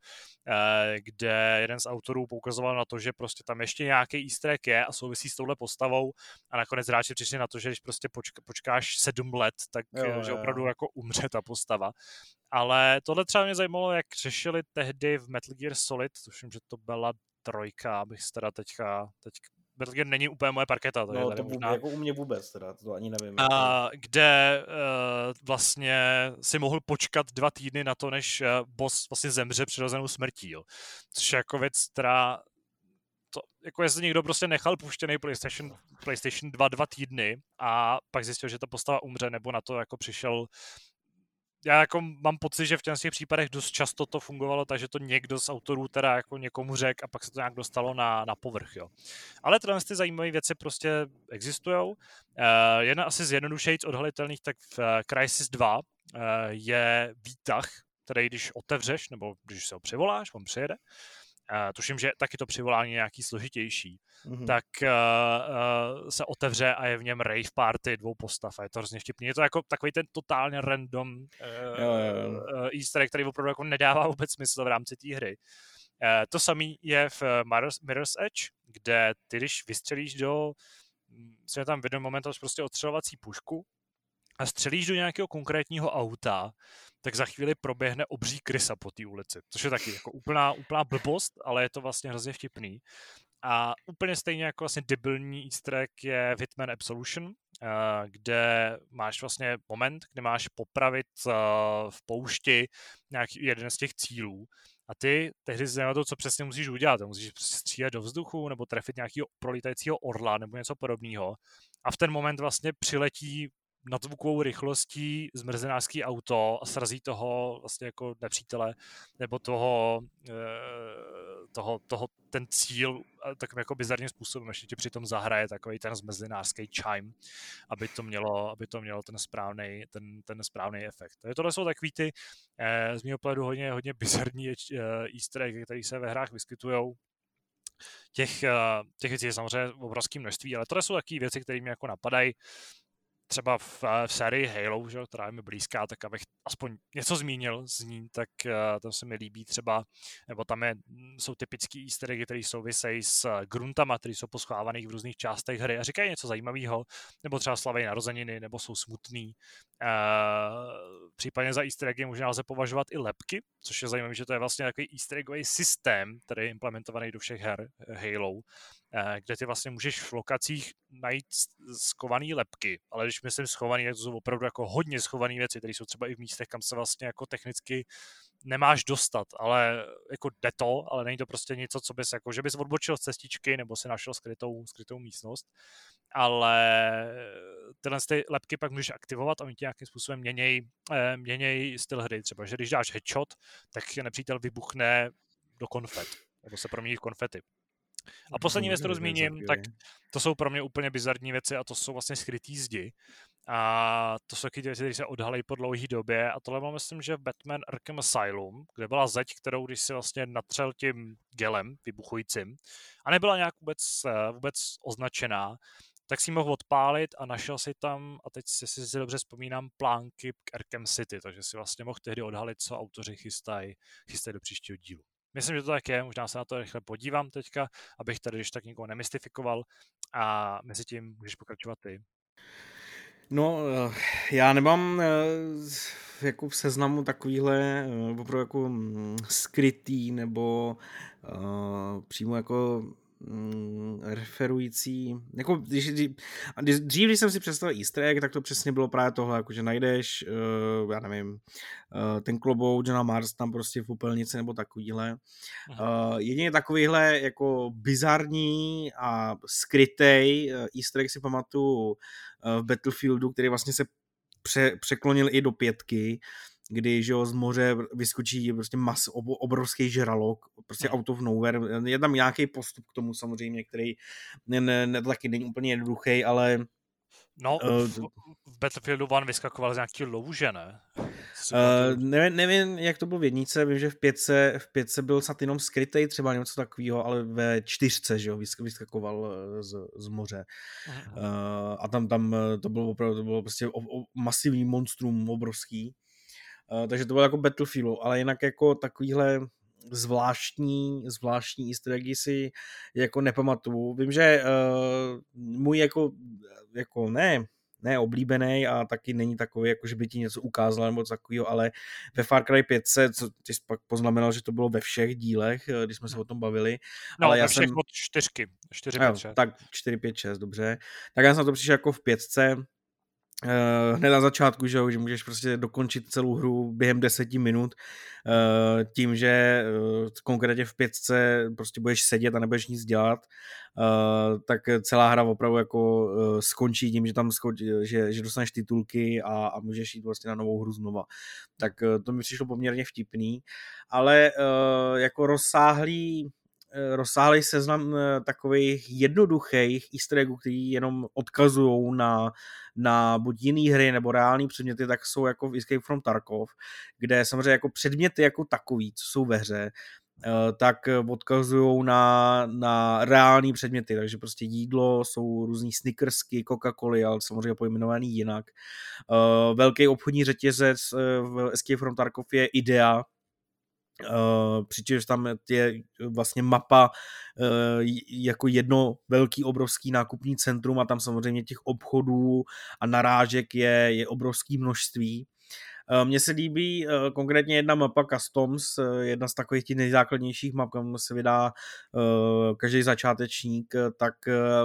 eh, kde jeden z autorů poukazoval na to, že prostě tam ještě nějaký easter egg je a souvisí s touhle postavou a nakonec hráči přišli na to, že když prostě počka, počkáš sedm let, tak jo, eh, že opravdu jo. jako umře ta postava. Ale tohle třeba mě zajímalo, jak řešili tehdy v Metal Gear Solid, tuším, že to byla trojka, abych se teda teďka, teď Gear není úplně moje parketa. To no, je to možná, jako u mě vůbec, teda, to ani nevím. A, jako... kde uh, vlastně si mohl počkat dva týdny na to, než uh, boss vlastně zemře přirozenou smrtí. Jo. Což je jako věc, která to, jako jestli někdo prostě nechal puštěný PlayStation, PlayStation 2 dva týdny a pak zjistil, že ta postava umře, nebo na to jako přišel já jako mám pocit, že v těch případech dost často to fungovalo tak, že to někdo z autorů teda jako někomu řekl a pak se to nějak dostalo na, na povrch, jo. Ale tyhle ty zajímavé věci prostě existují. Uh, jedna asi z jednodušejc odhalitelných, tak v uh, Crisis 2 uh, eh, je výtah, který když otevřeš, nebo když se ho přivoláš, on přijede, uh, tuším, že taky to přivolání nějaký složitější, mm-hmm. tak uh, uh, se otevře a je v něm rave party dvou postav a je to hrozně vtipný. Je to jako takový ten totálně random uh, jo, jo, jo. Uh, easter egg, který opravdu jako nedává vůbec smysl v rámci té hry. Uh, to samé je v Mirror's, Mirror's Edge, kde ty, když vystřelíš do se tam v jeden moment prostě odstřelovací pušku a střelíš do nějakého konkrétního auta, tak za chvíli proběhne obří krysa po té ulici, což je taky jako úplná, úplná blbost, ale je to vlastně hrozně vtipný. A úplně stejně jako vlastně debilní easter egg je Hitman Absolution, eh, kde máš vlastně moment, kde máš popravit eh, v poušti nějaký jeden z těch cílů a ty tehdy se to, co přesně musíš udělat. Musíš střílet do vzduchu nebo trefit nějakého prolítajícího orla nebo něco podobného. A v ten moment vlastně přiletí nadzvukovou rychlostí zmrzenářský auto a srazí toho vlastně jako nepřítele nebo toho, eh, toho, toho ten cíl takovým jako bizarním způsobem, ještě přitom zahraje takový ten zmrzenářský chime, aby to mělo, aby to mělo ten správný, ten, ten správný efekt. Takže tohle jsou takový ty eh, z mého pohledu hodně, hodně bizarní eh, easter egg, které se ve hrách vyskytují těch, těch věcí je samozřejmě obrovské množství, ale to jsou takové věci, které mě jako napadají třeba v, v sérii Halo, že, která je mi blízká, tak abych aspoň něco zmínil z ní, tak uh, to se mi líbí třeba, nebo tam je, jsou typický easter eggy, které souvisejí s eh, gruntama, které jsou poschovávaných v různých částech hry a říkají něco zajímavého, nebo třeba slaví narozeniny, nebo jsou smutný. Uh, případně za easter eggy možná lze považovat i lepky, což je zajímavé, že to je vlastně takový easter eggový systém, který je implementovaný do všech her Halo, Eh, kde ty vlastně můžeš v lokacích najít schované lepky, ale když myslím schované, tak to jsou opravdu jako hodně schované věci, které jsou třeba i v místech, kam se vlastně jako technicky nemáš dostat, ale jako jde to, ale není to prostě něco, co bys jako, že bys odbočil z cestičky nebo si našel skrytou, skrytou místnost, ale tyhle ty lepky pak můžeš aktivovat a oni ti nějakým způsobem měněj, eh, měněj styl hry. Třeba, že když dáš headshot, tak nepřítel vybuchne do konfet, nebo se promění v konfety. A poslední věc, kterou zmíním, tak to jsou pro mě úplně bizarní věci a to jsou vlastně skrytý zdi. A to jsou taky věci, které se odhalí po dlouhé době. A tohle mám myslím, že v Batman Arkham Asylum, kde byla zeď, kterou když si vlastně natřel tím gelem vybuchujícím a nebyla nějak vůbec, eh, vůbec označená, tak si mohl odpálit a našel si tam, a teď si, si, si dobře vzpomínám, plánky k Arkham City, takže si vlastně mohl tehdy odhalit, co autoři chystají chystají do příštího dílu. Myslím, že to tak je, možná se na to rychle podívám teďka, abych tady když tak nikoho nemystifikoval a mezi tím můžeš pokračovat ty. No, eh, já nemám eh, jako v seznamu takovýhle eh, opravdu jako mm, skrytý nebo přímo jako mm, referující, jako když, když, dřív, když jsem si představil easter egg, tak to přesně bylo právě tohle, jako že najdeš, uh, já nevím, uh, ten klobouk Johna Mars tam prostě v popelnici nebo takovýhle. Uh, jedině takovýhle jako bizarní a skrytej uh, easter egg si pamatuju uh, v Battlefieldu, který vlastně se pře, překlonil i do pětky, kdy že jo, z moře vyskočí prostě mas, ob, obrovský žralok, prostě hmm. out of nowhere. Je tam nějaký postup k tomu samozřejmě, který ne, ne, ne, taky není úplně jednoduchý, ale No, uh, v, v Battlefieldu One vyskakoval z nějaký louže, ne? Uh, nevím, nevím, jak to bylo v jednice, vím, že v pětce, v pětce byl snad jenom skrytej, třeba něco takového, ale ve čtyřce, že jo, vyskakoval z, z moře. Uh, a tam, tam to bylo opravdu, to bylo prostě o, o, masivní monstrum, obrovský. Uh, takže to bylo jako Battlefield, ale jinak jako takovýhle zvláštní, zvláštní easter eggy si jako nepamatuju. Vím, že uh, můj jako, jako ne, ne oblíbený a taky není takový, jako že by ti něco ukázal nebo takového, ale ve Far Cry 5, co ty jsi pak poznamenal, že to bylo ve všech dílech, eh, když jsme se o tom bavili. No, ale já jsem... od čtyřky. 4, 5, 6. Tak 4, 5, 6, dobře. Tak já jsem na to přišel jako v pětce, uh, hned na začátku, že, že můžeš prostě dokončit celou hru během deseti minut uh, tím, že uh, konkrétně v pětce prostě budeš sedět a nebudeš nic dělat, uh, tak celá hra opravdu jako uh, skončí tím, že tam skončí, že, že dostaneš titulky a, a můžeš jít vlastně na novou hru znova. Tak uh, to mi přišlo poměrně vtipný, ale uh, jako rozsáhlý rozsáhlý seznam takových jednoduchých easter eggů, který jenom odkazují na na buď jiný hry nebo reální předměty, tak jsou jako v Escape from Tarkov, kde samozřejmě jako předměty jako takový, co jsou ve hře, eh, tak odkazují na, na reální předměty, takže prostě jídlo, jsou různý snickersky, Coca-Coly, ale samozřejmě pojmenovaný jinak. Eh, velký obchodní řetězec eh, v Escape from Tarkov je IDEA, Uh, přičemž tam je vlastně mapa uh, jako jedno velký obrovský nákupní centrum a tam samozřejmě těch obchodů a narážek je, je obrovský množství. Uh, Mně se líbí konkrétně jedna mapa Customs, jedna z takových těch nejzákladnějších map, kam se vydá každý začátečník, tak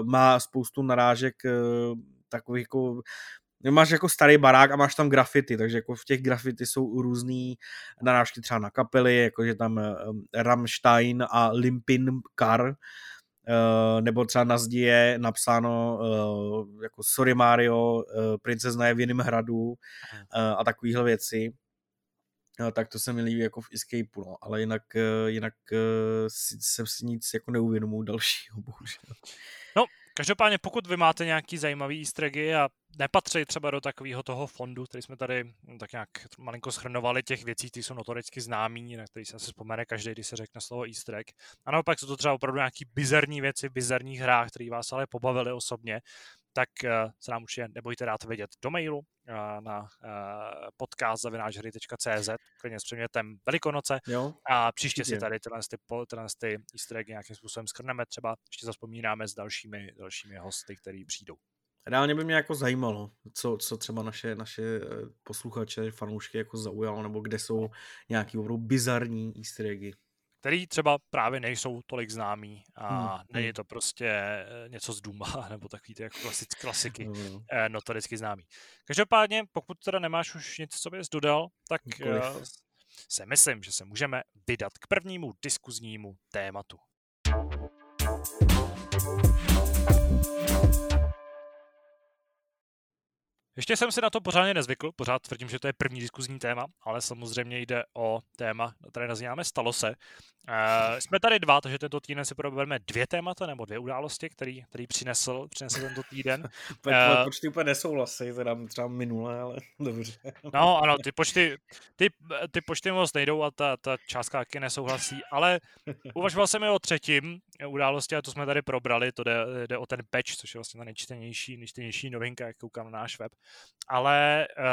má spoustu narážek takových jako máš jako starý barák a máš tam grafity, takže jako v těch grafity jsou různý narážky třeba na kapely, jakože tam eh, Rammstein a Limpin Kar, Uh, nebo třeba na zdi je napsáno uh, jako Sorry Mario, princezna je v jiném hradu a takovéhle věci. Uh, tak to se mi líbí jako v Escape, no. ale jinak, jinak jsem si nic jako neuvědomil dalšího, bohužel. No, každopádně pokud vy máte nějaký zajímavý easter eggy a nepatří třeba do takového toho fondu, který jsme tady hm, tak nějak malinko schrnovali těch věcí, které jsou notoricky známý, na který se asi vzpomene každý, když se řekne slovo easter egg. A naopak jsou to třeba opravdu nějaký bizarní věci v bizarních hrách, které vás ale pobavily osobně, tak eh, se nám určitě nebojte dát vědět do mailu eh, na eh, podcast zavináčhry.cz klidně s předmětem Velikonoce. Jo, a příště si tady tyhle, ty, tyhle ty easter eggy nějakým způsobem skrneme, třeba ještě zaspomínáme s dalšími, dalšími hosty, který přijdou. Reálně by mě jako zajímalo, co, co třeba naše, naše posluchače, fanoušky jako zaujalo, nebo kde jsou nějaký opravdu bizarní easter eggy který třeba právě nejsou tolik známý a hmm. není hmm. to prostě eh, něco z Duma nebo takový ty jako klasické klasiky hmm. notoricky známý. Každopádně, pokud teda nemáš už nic, co bys dodal, tak Nikoliv. Eh, se myslím, že se můžeme vydat k prvnímu diskuznímu tématu. Ještě jsem si na to pořádně nezvykl, pořád tvrdím, že to je první diskuzní téma, ale samozřejmě jde o téma, které nazýváme Stalo se. Uh, jsme tady dva, takže tento týden si probereme dvě témata nebo dvě události, který, který přinesl, přinesl tento týden. uh, počty úplně nesouhlasí, teda třeba minule, ale dobře. no ano, ty počty, ty, ty počty moc nejdou a ta, ta částka taky nesouhlasí, ale uvažoval jsem i o třetím události a to jsme tady probrali, to jde, jde o ten patch, což je vlastně ta nejčtenější, nejčtenější novinka, jak koukám na náš web. Ale uh,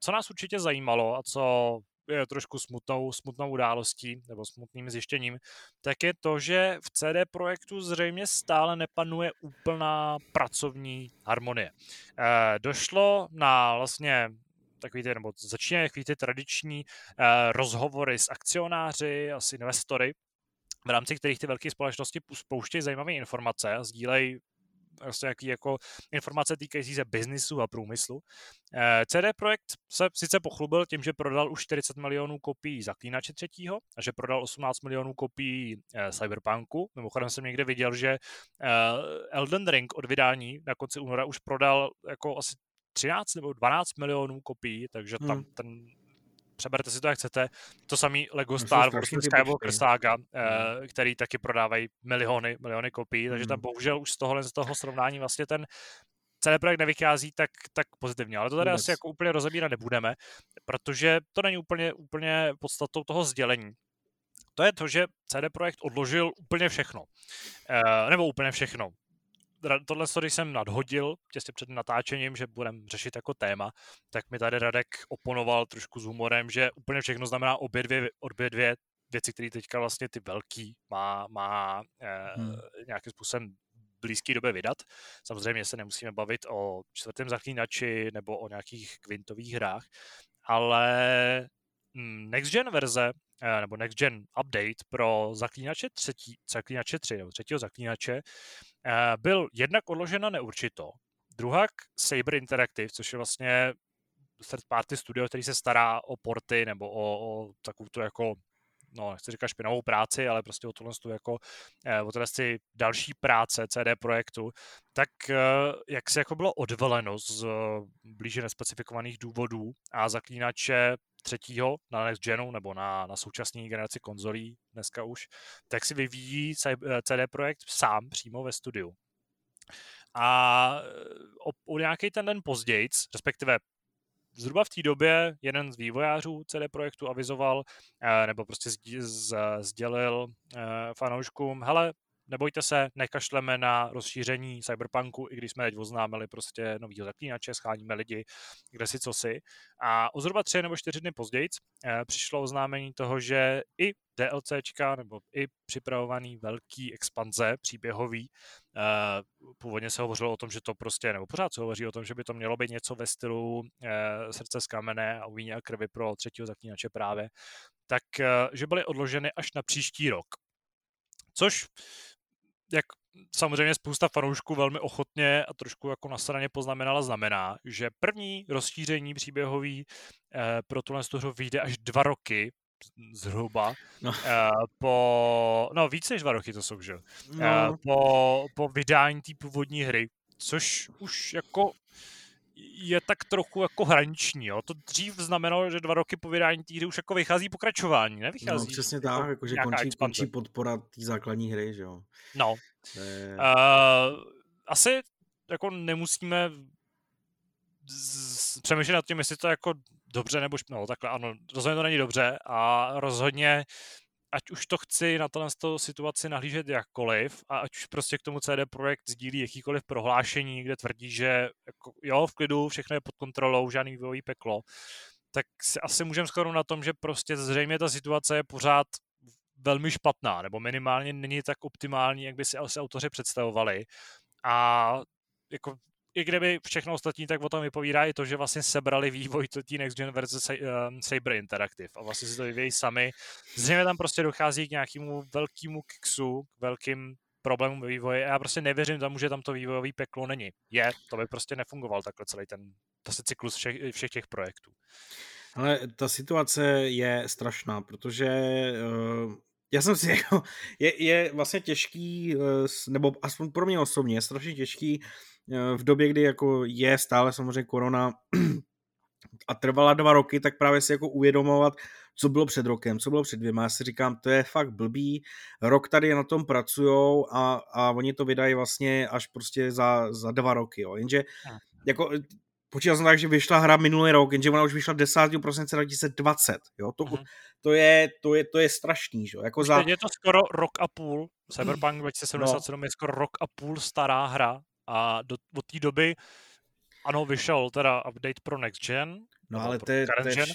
co nás určitě zajímalo a co je trošku smutnou, smutnou událostí nebo smutným zjištěním, tak je to, že v CD Projektu zřejmě stále nepanuje úplná pracovní harmonie. E, došlo na vlastně takový ty, nebo začínají takový ty tradiční e, rozhovory s akcionáři a s investory, v rámci kterých ty velké společnosti spouštějí zajímavé informace a sdílejí prostě jaký jako informace týkající se biznisu a průmyslu. Eh, CD Projekt se sice pochlubil tím, že prodal už 40 milionů kopií Zaklínače třetího a že prodal 18 milionů kopií eh, Cyberpunku. Mimochodem jsem někde viděl, že eh, Elden Ring od vydání na konci února už prodal jako asi 13 nebo 12 milionů kopií, takže tam hmm. ten přeberte si to, jak chcete. To samý Lego Star Wars Skywalker Saga, hmm. který taky prodávají miliony, miliony kopií, takže tam hmm. bohužel už z tohohle z toho srovnání vlastně ten celý projekt nevychází tak, tak pozitivně. Ale to tady Vůbec. asi jako úplně rozebírat nebudeme, protože to není úplně, úplně podstatou toho sdělení. To je to, že CD Projekt odložil úplně všechno. E, nebo úplně všechno tohle, když jsem nadhodil těsně před natáčením, že budeme řešit jako téma, tak mi tady Radek oponoval trošku s humorem, že úplně všechno znamená obě dvě, obě dvě věci, které teďka vlastně ty velký má, má eh, hmm. nějakým způsobem blízké době vydat. Samozřejmě se nemusíme bavit o čtvrtém zaklínači nebo o nějakých kvintových hrách, ale hm, Next Gen verze nebo Next Gen update pro zaklínače, třetí, zaklínače 3 nebo třetího zaklínače Eh, byl jednak odložen na neurčito, Druhak Saber Interactive, což je vlastně third party studio, který se stará o porty nebo o, o takovou tu jako no, nechci říkat špinavou práci, ale prostě o tohle jako, eh, o tohle další práce CD projektu, tak eh, jak se jako bylo odvoleno z blíže nespecifikovaných důvodů a zaklínače třetího na Next Genu nebo na, na současné generaci konzolí dneska už, tak si vyvíjí CD Projekt sám přímo ve studiu. A o, o nějaký ten den později, respektive zhruba v té době jeden z vývojářů CD Projektu avizoval, eh, nebo prostě sdělil eh, fanouškům, hele, nebojte se, nekašleme na rozšíření Cyberpunku, i když jsme teď oznámili prostě nový zaklínače, scháníme lidi, kde si co si. A o zhruba tři nebo čtyři dny později eh, přišlo oznámení toho, že i DLCčka nebo i připravovaný velký expanze příběhový. Eh, původně se hovořilo o tom, že to prostě, nebo pořád se hovoří o tom, že by to mělo být něco ve stylu eh, srdce z kamene a uvíně a krvi pro třetího zaklínače právě, tak že byly odloženy až na příští rok. Což jak samozřejmě spousta fanoušků velmi ochotně a trošku jako na straně poznamenala, znamená, že první rozšíření příběhový eh, pro tuhle hru vyjde až dva roky zhruba no. eh, po, no víc než dva roky to jsou, že? No. Eh, po, po vydání té původní hry, což už jako je tak trochu jako hraniční. Jo. To dřív znamenalo, že dva roky po vydání té hry už jako vychází pokračování, nevychází. No, přesně jako tak, jako, že končí, končí podpora té základní hry, že jo. No. Je... Uh, asi jako nemusíme z... přemýšlet nad tím, jestli to jako dobře nebo špatně. No, takhle ano, rozhodně to není dobře a rozhodně ať už to chci na tohle situaci nahlížet jakkoliv a ať už prostě k tomu CD Projekt sdílí jakýkoliv prohlášení, kde tvrdí, že jako, jo, v klidu, všechno je pod kontrolou, žádný vývojový peklo, tak si asi můžeme skoro na tom, že prostě zřejmě ta situace je pořád velmi špatná, nebo minimálně není tak optimální, jak by si asi autoři představovali. A jako i kdyby všechno ostatní, tak o tom vypovídá i to, že vlastně sebrali vývoj té Next Gen verze ehm, Saber Interactive a vlastně si to vyvíjí sami. Zřejmě tam prostě dochází k nějakému velkému kiksu, k velkým problémům ve vývoji a já prostě nevěřím tomu, že tam to vývojové peklo není. Je, to by prostě nefungoval takhle celý ten vlastně cyklus všech, všech těch projektů. Ale ta situace je strašná, protože uh, já jsem si jako, je, je vlastně těžký, uh, nebo aspoň pro mě osobně, je strašně těžký Eh, v době, kdy jako je stále samozřejmě korona a trvala dva roky, tak právě si jako uvědomovat, co bylo před rokem, co bylo před dvěma. Já si říkám, to je fakt blbý, rok tady na tom pracujou a, a oni to vydají vlastně až prostě za, za dva roky, jo. Jenže jako počítal jsem tak, že vyšla hra minulý rok, jenže ona už vyšla 10. prosince 2020, jo, to, uh-huh. to, je, to, je, to je strašný, že jako za... Je to skoro rok a půl, Cyberpunk 2077 no. je skoro rok a půl stará hra a do, od té doby, ano, vyšel teda update pro Next Gen, no ale to je, gen,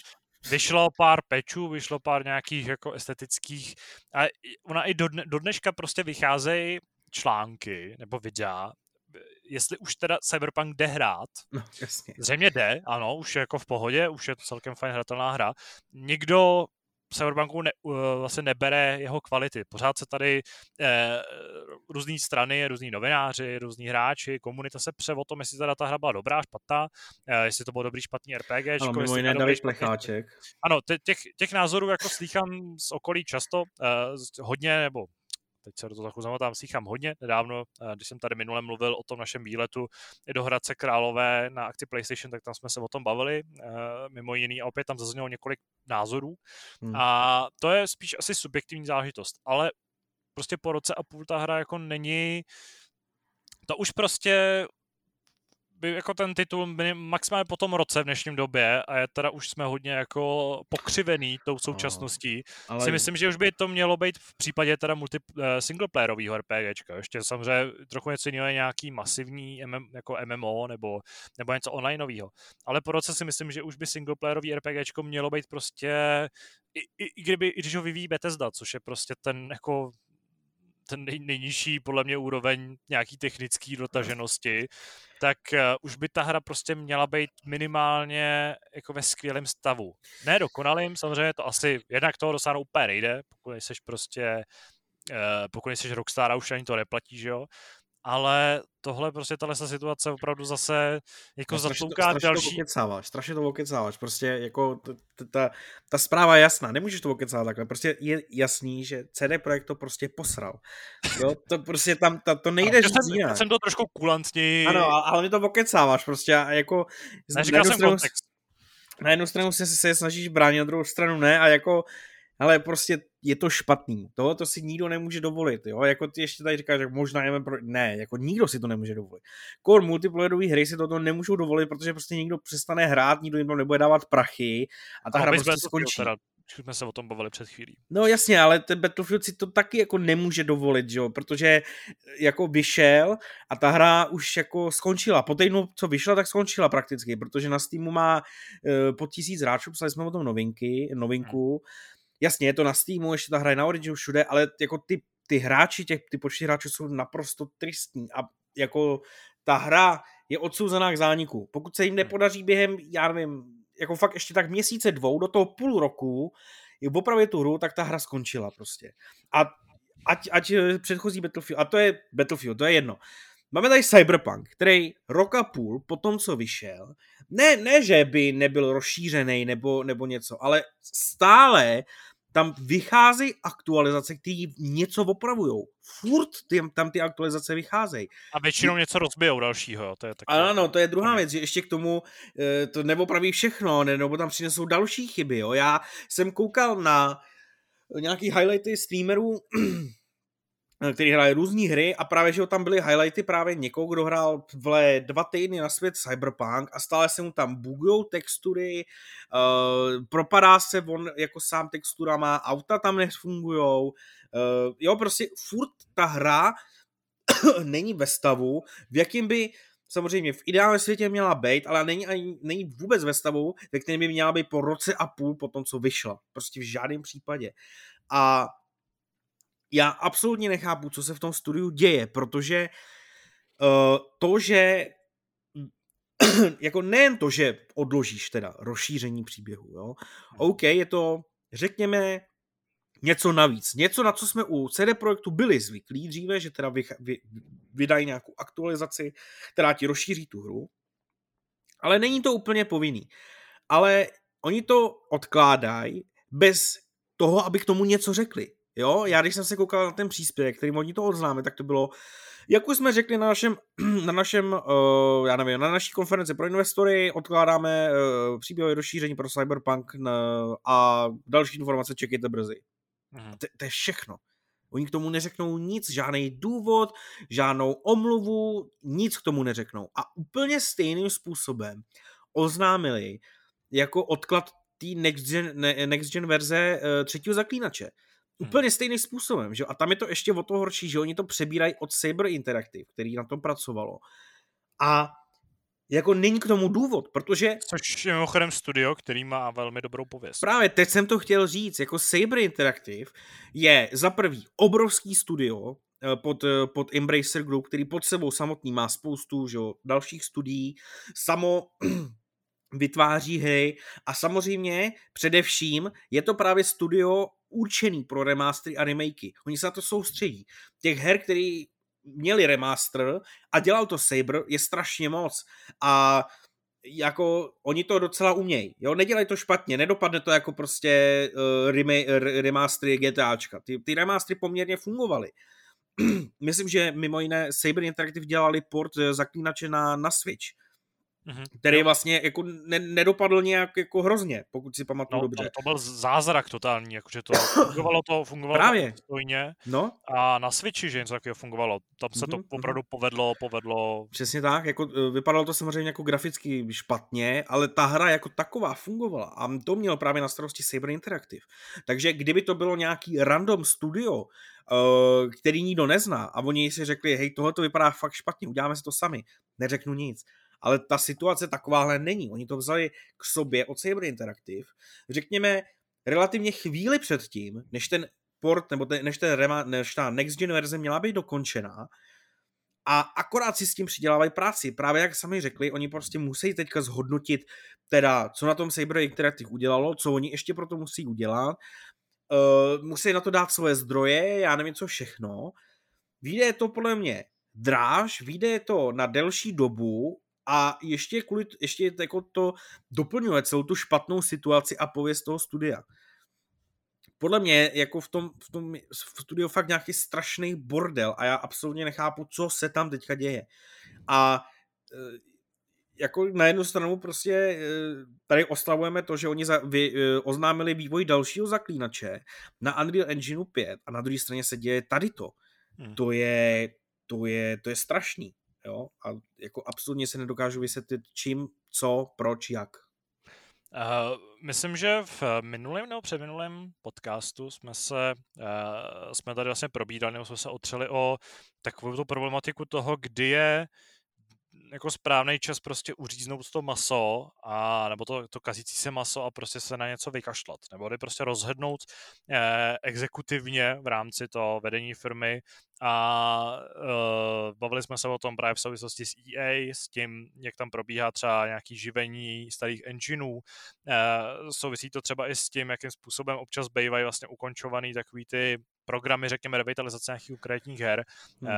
vyšlo pár pečů, vyšlo pár nějakých jako estetických a ona i do, dne, do dneška prostě vycházejí články nebo videa, jestli už teda Cyberpunk jde hrát. No, jasně. Zřejmě jde, ano, už je jako v pohodě, už je to celkem fajn hratelná hra. Někdo Cyberpunku ne, vlastně nebere jeho kvality. Pořád se tady eh, různé strany, různí novináři, různí hráči, komunita se pře o tom, jestli ta hra byla dobrá, špatná, eh, jestli to bylo dobrý, špatný RPG. Ano, mimo jiné David Plecháček. Ano, těch, těch názorů jako slýchám z okolí často, eh, hodně, nebo teď se do toho trochu zamotám, slychám hodně. Nedávno, eh, když jsem tady minule mluvil o tom našem výletu i do Hradce Králové na akci PlayStation, tak tam jsme se o tom bavili, eh, mimo jiný, a opět tam zaznělo několik názorů. Hmm. A to je spíš asi subjektivní záležitost, ale prostě po roce a půl ta hra jako není to už prostě by jako ten titul maximálně po tom roce v dnešním době a je teda už jsme hodně jako pokřivený tou současností. ale... Si myslím, že už by to mělo být v případě teda multi, uh, singleplayerového RPGčka. Ještě samozřejmě trochu něco jiného je nějaký masivní MM, jako MMO nebo, nebo něco onlineového. Ale po roce si myslím, že už by singleplayerový RPGčko mělo být prostě i, i, i, kdyby, i když ho vyvíjí Bethesda, což je prostě ten jako ten nej, nejnižší podle mě úroveň nějaký technický dotaženosti, tak uh, už by ta hra prostě měla být minimálně jako ve skvělém stavu. Ne dokonalým, samozřejmě to asi jednak toho dosáhnout úplně nejde, pokud jsi prostě uh, pokud jsi Rockstar a už ani to neplatí, že jo, ale tohle prostě tahle situace opravdu zase jako no, zatlouká strašně další... To okecáváš, strašně to okecáváš, prostě jako ta, ta zpráva je jasná, nemůžeš to okecávat takhle, prostě je jasný, že CD Projekt to prostě posral. Jo, to prostě tam, ta, to nejde říct jsem, jsem to trošku kulantněji... Ano, ale mi to okecáváš prostě a jako... Neříkal jsem stranu, kontext. Na jednu stranu se, se snažíš bránit, na druhou stranu ne a jako ale prostě je to špatný. Tohle to si nikdo nemůže dovolit, jo? Jako ty ještě tady říkáš, že možná jdeme pro... Ne, jako nikdo si to nemůže dovolit. Core multiplayerové hry si toto nemůžou dovolit, protože prostě nikdo přestane hrát, nikdo jim nebude dávat prachy a ta a hra prostě skončí. Teda jsme se o tom bavili před chvílí. No jasně, ale ten Battlefield si to taky jako nemůže dovolit, jo, protože jako vyšel a ta hra už jako skončila. Po týdnu, co vyšla, tak skončila prakticky, protože na Steamu má uh, pod tisíc hráčů, psali jsme o tom novinky, novinku, hmm jasně, je to na Steamu, ještě ta hra je na Originu všude, ale jako ty, ty hráči, těch, ty počty hráčů jsou naprosto tristní a jako ta hra je odsouzená k zániku. Pokud se jim hmm. nepodaří během, já nevím, jako fakt ještě tak měsíce dvou, do toho půl roku, je opravdu tu hru, tak ta hra skončila prostě. A ať, ať předchozí Battlefield, a to je Battlefield, to je jedno. Máme tady Cyberpunk, který rok a půl po tom, co vyšel, ne, ne že by nebyl rozšířený nebo, nebo něco, ale stále tam vycházejí aktualizace, které něco opravují. Furt ty, tam ty aktualizace vycházejí. A většinou něco rozbijou dalšího, to je taky... Ano, to je druhá věc, že ještě k tomu eh, to neopraví všechno, ne, nebo tam přinesou další chyby, jo. Já jsem koukal na nějaký highlighty streamerů, který hraje různé hry a právě, že tam byly highlighty právě někoho, kdo hrál vle dva týdny na svět Cyberpunk a stále se mu tam bugujou textury, uh, propadá se on jako sám texturama, auta tam nefungujou, uh, jo, prostě furt ta hra není ve stavu, v jakým by samozřejmě v ideálním světě měla být, ale není, ani, není vůbec ve stavu, ve kterém by měla být po roce a půl po tom, co vyšla. Prostě v žádném případě. A já absolutně nechápu, co se v tom studiu děje, protože uh, to, že jako nejen to, že odložíš teda rozšíření příběhu, jo. OK, je to, řekněme, něco navíc. Něco, na co jsme u CD Projektu byli zvyklí dříve, že teda vy, vy, vydají nějakou aktualizaci, která ti rozšíří tu hru. Ale není to úplně povinný. Ale oni to odkládají bez toho, aby k tomu něco řekli. Jo, já když jsem se koukal na ten příspěvek, který oni to odznáme, tak to bylo, jak už jsme řekli na našem, na našem, uh, já nevím, na naší konferenci pro investory, odkládáme uh, příběhové rozšíření pro Cyberpunk na, a další informace čekejte brzy. Mhm. To, to je všechno. Oni k tomu neřeknou nic, žádný důvod, žádnou omluvu, nic k tomu neřeknou. A úplně stejným způsobem oznámili jako odklad té next gen, next gen verze uh, třetího zaklínače. Hmm. Úplně stejným způsobem, že? A tam je to ještě o to horší, že oni to přebírají od Saber Interactive, který na tom pracovalo. A jako není k tomu důvod, protože... Což je mimochodem studio, který má velmi dobrou pověst. Právě teď jsem to chtěl říct, jako Saber Interactive je za prvý obrovský studio eh, pod, eh, pod Embracer Group, který pod sebou samotný má spoustu že, dalších studií, samo vytváří hry a samozřejmě především je to právě studio určený pro remastery a remakey. Oni se na to soustředí. Těch her, které měli remaster a dělal to Saber, je strašně moc. A jako oni to docela umějí. Jo, nedělají to špatně, nedopadne to jako prostě uh, rema- remastery GTAčka. Ty, ty remastery poměrně fungovaly. Myslím, že mimo jiné Saber Interactive dělali port eh, zaklínače na, na Switch mm-hmm. který vlastně jako ne, nedopadl nějak jako hrozně, pokud si pamatuju no, dobře. To, to byl zázrak totální, jakože to fungovalo to, fungovalo Právě. to stojně. No. A na Switchi, že něco takového fungovalo. Tam se mm-hmm. to mhm, opravdu povedlo, povedlo. Přesně tak, jako e, vypadalo to samozřejmě jako graficky špatně, ale ta hra jako taková fungovala a to měl právě na starosti Saber Interactive. Takže kdyby to bylo nějaký random studio, e, který nikdo nezná a oni si řekli, hej, tohle to vypadá fakt špatně, uděláme si to sami, neřeknu nic ale ta situace takováhle není. Oni to vzali k sobě od Saber Interactive, řekněme, relativně chvíli předtím, než ten port, nebo ten, než, ten rema, než ta next gen verze měla být dokončená, a akorát si s tím přidělávají práci. Právě jak sami řekli, oni prostě musí teďka zhodnotit, teda, co na tom Saber Interactive udělalo, co oni ještě pro to musí udělat. Uh, musí na to dát svoje zdroje, já nevím co všechno. Vyjde to podle mě dráž, vyjde to na delší dobu a ještě, kvůli, ještě jako to doplňuje celou tu špatnou situaci a pověst toho studia. Podle mě jako v tom, v tom v studiu fakt nějaký strašný bordel a já absolutně nechápu, co se tam teďka děje. A e, jako na jednu stranu prostě e, tady oslavujeme to, že oni za, vy, e, oznámili vývoj dalšího zaklínače na Unreal Engineu 5 a na druhé straně se děje tady to. Hmm. To je, to je, to je strašný. Jo? A jako absolutně se nedokážu vysvětlit čím, co, proč, jak. Uh, myslím, že v minulém nebo předminulém podcastu jsme se uh, jsme tady vlastně probídali, nebo jsme se otřeli o takovou tu problematiku toho, kdy je jako správný čas prostě uříznout to maso, a, nebo to, to kazící se maso a prostě se na něco vykašlat. Nebo jde prostě rozhodnout eh, exekutivně v rámci toho vedení firmy a uh, bavili jsme se o tom právě v souvislosti s EA, s tím, jak tam probíhá třeba nějaký živení starých engineů. Uh, souvisí to třeba i s tím, jakým způsobem občas bývají vlastně ukončovaný takový ty programy, řekněme, revitalizace nějakých konkrétních her. Hmm.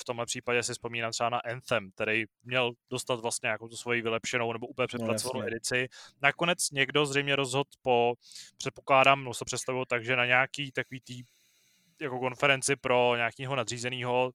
V tomhle případě si vzpomínám třeba na Anthem, který měl dostat vlastně nějakou tu svoji vylepšenou nebo úplně no, přepracovanou no, edici. Nakonec někdo zřejmě rozhodl po, předpokládám, no se představuju tak, že na nějaký takový tý jako konferenci pro nějakého nadřízeného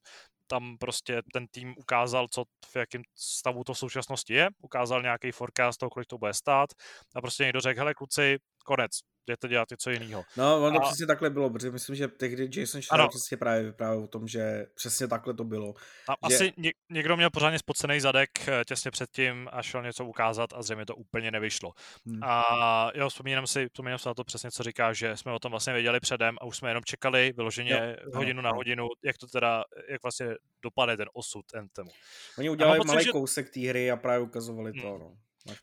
tam prostě ten tým ukázal, co v jakém stavu to v současnosti je, ukázal nějaký forecast toho, kolik to bude stát a prostě někdo řekl, hele kluci, konec, jdete dělat něco jiného. No, ono a... přesně takhle bylo, protože myslím, že tehdy Jason Schreier přesně právě vyprávěl o tom, že přesně takhle to bylo. Tam že... asi ně, někdo měl pořádně spocený zadek eh, těsně předtím a šel něco ukázat a zřejmě to úplně nevyšlo. Hmm. A jo, vzpomínám si, vzpomínám si na to přesně, co říká, že jsme o tom vlastně věděli předem a už jsme jenom čekali vyloženě jo, hodinu jo, na hodinu, jak to teda, jak vlastně dopadne ten osud Anthemu. Oni udělali malý že... kousek té hry a právě ukazovali hmm. to. No.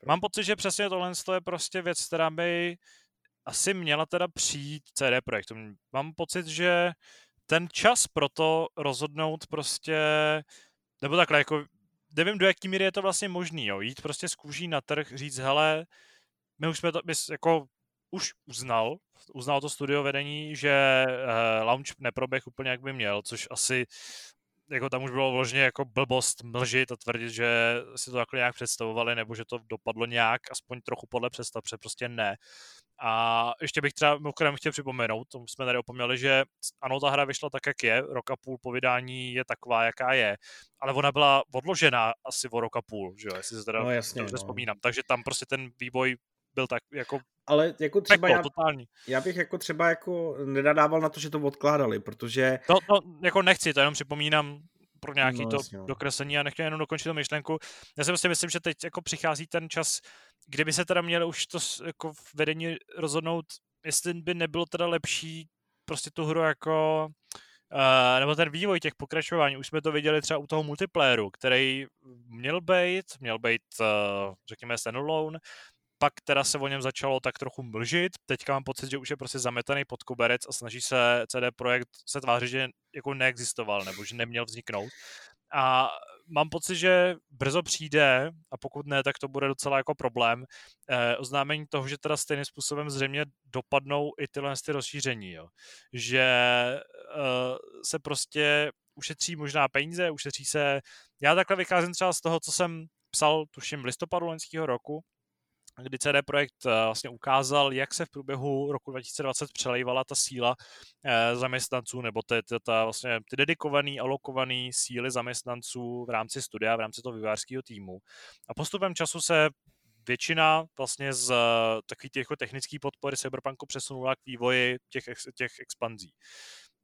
Mám pocit, že přesně tohle je prostě věc, která by asi měla teda přijít CD Projektu. Mám pocit, že ten čas pro to rozhodnout prostě, nebo takhle, jako nevím, do jaký míry je to vlastně možný, jo, jít prostě z kůží na trh, říct, hele, my už jsme to, my jako už uznal, uznal to studio vedení, že uh, launch neproběh úplně jak by měl, což asi jako tam už bylo vložně jako blbost mlžit a tvrdit, že si to takhle nějak představovali, nebo že to dopadlo nějak, aspoň trochu podle představ, protože prostě ne. A ještě bych třeba mimochodem chtěl připomenout, to jsme tady opomněli, že ano, ta hra vyšla tak, jak je, rok a půl po vydání je taková, jaká je, ale ona byla odložena asi o rok a půl, že jo, jestli se teda no, jasně, dobře no. vzpomínám. Takže tam prostě ten vývoj byl tak jako ale jako třeba peklo, já, totální. já bych jako třeba jako nedadával na to, že to odkládali, protože... To, to jako nechci, to jenom připomínám pro nějaký no, to jasně, no. dokreslení a nechtěl jenom dokončit tu myšlenku. Já si prostě myslím, že teď jako přichází ten čas, kdyby se teda mělo už to jako vedení rozhodnout, jestli by nebylo teda lepší prostě tu hru jako Uh, nebo ten vývoj těch pokračování, už jsme to viděli třeba u toho multiplayeru, který měl být, měl být, uh, řekněme, standalone, pak teda se o něm začalo tak trochu mlžit, teďka mám pocit, že už je prostě zametaný pod koberec a snaží se CD Projekt se tvářit, že jako neexistoval, nebo že neměl vzniknout. A mám pocit, že brzo přijde, a pokud ne, tak to bude docela jako problém, eh, oznámení toho, že teda stejným způsobem zřejmě dopadnou i tyhle ty rozšíření, jo. Že eh, se prostě ušetří možná peníze, ušetří se, já takhle vycházím třeba z toho, co jsem psal, tuším, v listopadu loňského roku, kdy CD Projekt eh, vlastně ukázal, jak se v průběhu roku 2020 přelejvala ta síla eh, zaměstnanců, nebo ty, ty, ta, vlastně, ty dedikované, alokované síly zaměstnanců v rámci studia, v rámci toho vývářského týmu. A postupem času se většina vlastně z takový těch jako technické podpory Cyberpunku přesunula k vývoji těch, těch expanzí.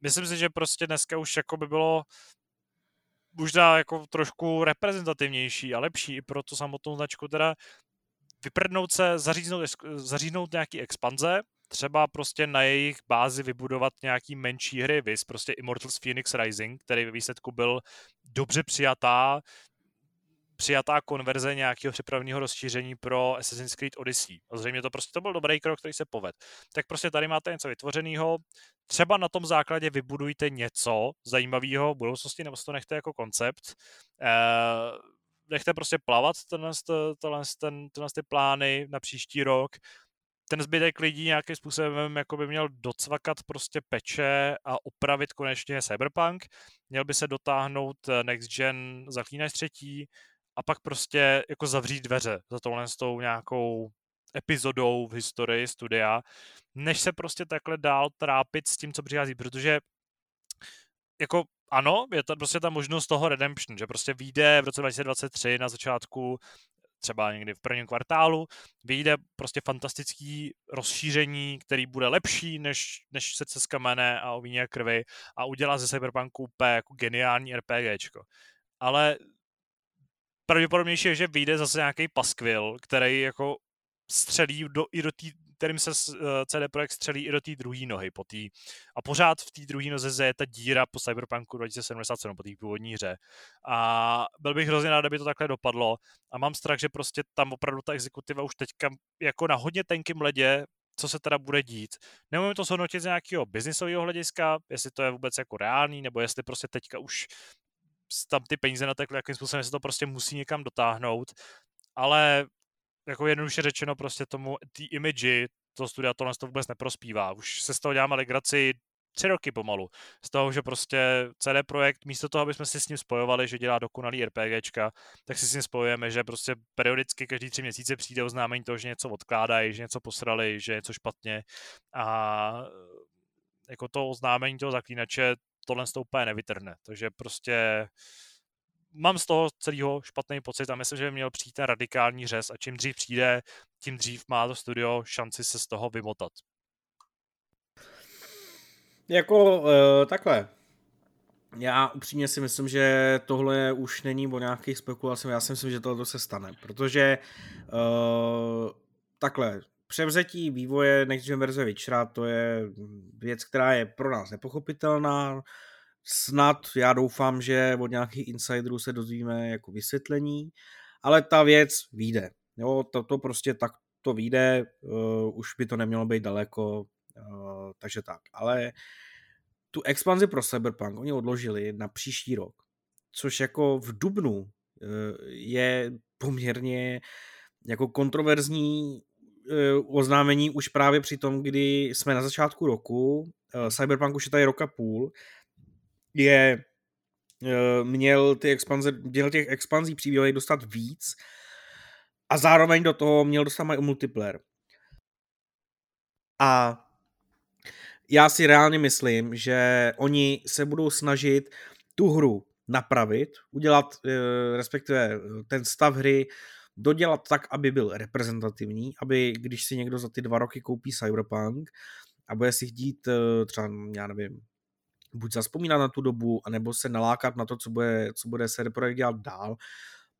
Myslím si, že prostě dneska už jako by bylo možná jako trošku reprezentativnější a lepší i pro tu samotnou značku teda vyprdnout se, zaříznout, zaříznout nějaký expanze, třeba prostě na jejich bázi vybudovat nějaký menší hry, vys prostě Immortals Phoenix Rising, který ve výsledku byl dobře přijatá, přijatá konverze nějakého připraveného rozšíření pro Assassin's Creed Odyssey. A zřejmě to prostě to byl dobrý krok, který se poved. Tak prostě tady máte něco vytvořeného, třeba na tom základě vybudujte něco zajímavého v budoucnosti, nebo si to nechte jako koncept. Eh, nechte prostě plavat tenhle, tenhle, ten, tenhle ty plány na příští rok ten zbytek lidí nějakým způsobem jako by měl docvakat prostě peče a opravit konečně Cyberpunk. Měl by se dotáhnout eh, Next Gen Zaklínač třetí a pak prostě jako zavřít dveře za tohle s tou nějakou epizodou v historii studia, než se prostě takhle dál trápit s tím, co přichází, protože jako ano, je to prostě ta možnost toho redemption, že prostě vyjde v roce 2023 na začátku třeba někdy v prvním kvartálu, vyjde prostě fantastický rozšíření, který bude lepší než, než se z kamene a o víně krvi a udělá ze Cyberpunku úplně jako geniální RPGčko. Ale pravděpodobnější je, že vyjde zase nějaký paskvil, který jako střelí do, i do té kterým se eh, CD Projekt střelí i do té druhé nohy. Po tý, a pořád v té druhé noze je ta díra po Cyberpunku 2077, po té původní hře. A byl bych hrozně rád, aby to takhle dopadlo. A mám strach, že prostě tam opravdu ta exekutiva už teďka jako na hodně tenkým ledě co se teda bude dít. Nemůžeme to shodnotit z nějakého biznisového hlediska, jestli to je vůbec jako reálný, nebo jestli prostě teďka už tam ty peníze na takhle, jakým způsobem se to prostě musí někam dotáhnout, ale jako jednoduše řečeno prostě tomu, ty imidži toho studia tohle to vůbec neprospívá. Už se z toho děláme legraci tři roky pomalu. Z toho, že prostě CD Projekt, místo toho, aby jsme si s ním spojovali, že dělá dokonalý RPGčka, tak si s ním spojujeme, že prostě periodicky každý tři měsíce přijde oznámení toho, že něco odkládají, že něco posrali, že něco špatně. A jako to oznámení toho zaklínače tohle to úplně nevytrhne. Takže prostě mám z toho celého špatný pocit a myslím, že by měl přijít ten radikální řez a čím dřív přijde, tím dřív má to studio šanci se z toho vymotat. Jako uh, takhle. Já upřímně si myslím, že tohle už není o nějakých spekulacích. Já si myslím, že tohle se stane, protože uh, takhle, převzetí vývoje Next Gen verze Witchera, to je věc, která je pro nás nepochopitelná snad, já doufám, že od nějakých insiderů se dozvíme jako vysvětlení, ale ta věc vyjde. Jo, to, to prostě tak to vyjde, uh, už by to nemělo být daleko, uh, takže tak. Ale tu expanzi pro Cyberpunk oni odložili na příští rok, což jako v Dubnu uh, je poměrně jako kontroverzní oznámení už právě při tom, kdy jsme na začátku roku, Cyberpunk už je tady roka půl, je eh, měl ty expanze, měl těch expanzí příběhových dostat víc a zároveň do toho měl dostat i multiplayer. A já si reálně myslím, že oni se budou snažit tu hru napravit, udělat eh, respektive ten stav hry dodělat tak, aby byl reprezentativní, aby když si někdo za ty dva roky koupí Cyberpunk a bude si chtít eh, třeba, já nevím, buď zaspomínat na tu dobu, anebo se nalákat na to, co bude, co bude CD Projekt dělat dál,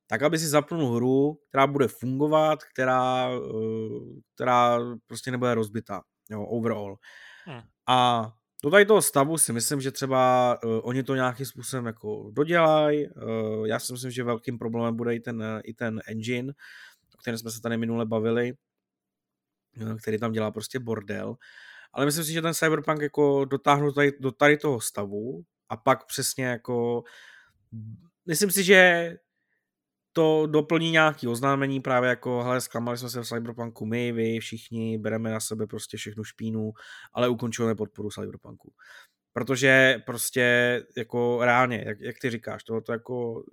tak aby si zapnul hru, která bude fungovat, která, eh, která prostě nebude rozbitá, jo, overall. Hmm. A do tady toho stavu si myslím, že třeba uh, oni to nějakým způsobem jako dodělají. Uh, já si myslím, že velkým problémem bude i ten, i ten engine, o kterém jsme se tady minule bavili, který tam dělá prostě bordel ale myslím si, že ten Cyberpunk jako dotáhnu tady, do tady toho stavu a pak přesně jako myslím si, že to doplní nějaký oznámení právě jako, hele, zklamali jsme se v Cyberpunku my, vy, všichni, bereme na sebe prostě všechnu špínu, ale ukončujeme podporu Cyberpunku. Protože prostě jako reálně, jak, jak ty říkáš, to, to jako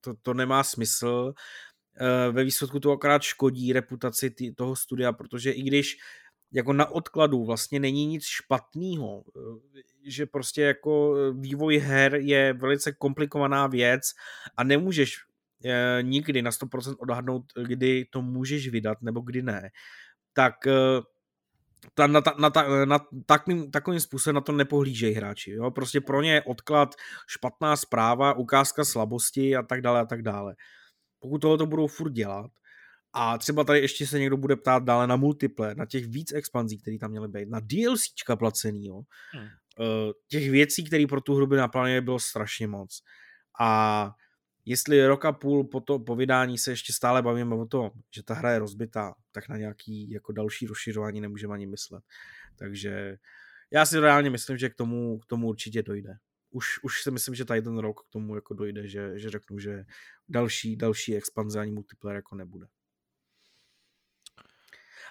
to, to nemá smysl. Eh, ve výsledku to akorát škodí reputaci tý, toho studia, protože i když jako na odkladu vlastně není nic špatného, že prostě jako vývoj her je velice komplikovaná věc a nemůžeš eh, nikdy na 100% odhadnout, kdy to můžeš vydat nebo kdy ne, tak eh, ta, na, na, na, na takovým, takovým způsobem na to nepohlížejí hráči. Jo? Prostě pro ně je odklad špatná zpráva, ukázka slabosti a tak dále a tak dále. Pokud tohle to budou furt dělat, a třeba tady ještě se někdo bude ptát dále na multiple, na těch víc expanzí, které tam měly být, na DLCčka placený, jo. Hmm. Uh, těch věcí, které pro tu hru byly naplánovány, bylo strašně moc. A jestli rok a půl po, to, po vydání se ještě stále bavíme o tom, že ta hra je rozbitá, tak na nějaký jako další rozšiřování nemůžeme ani myslet. Takže já si reálně myslím, že k tomu, k tomu určitě dojde. Už, už si myslím, že tady ten rok k tomu jako dojde, že, že řeknu, že další, další expanze ani multiplayer jako nebude.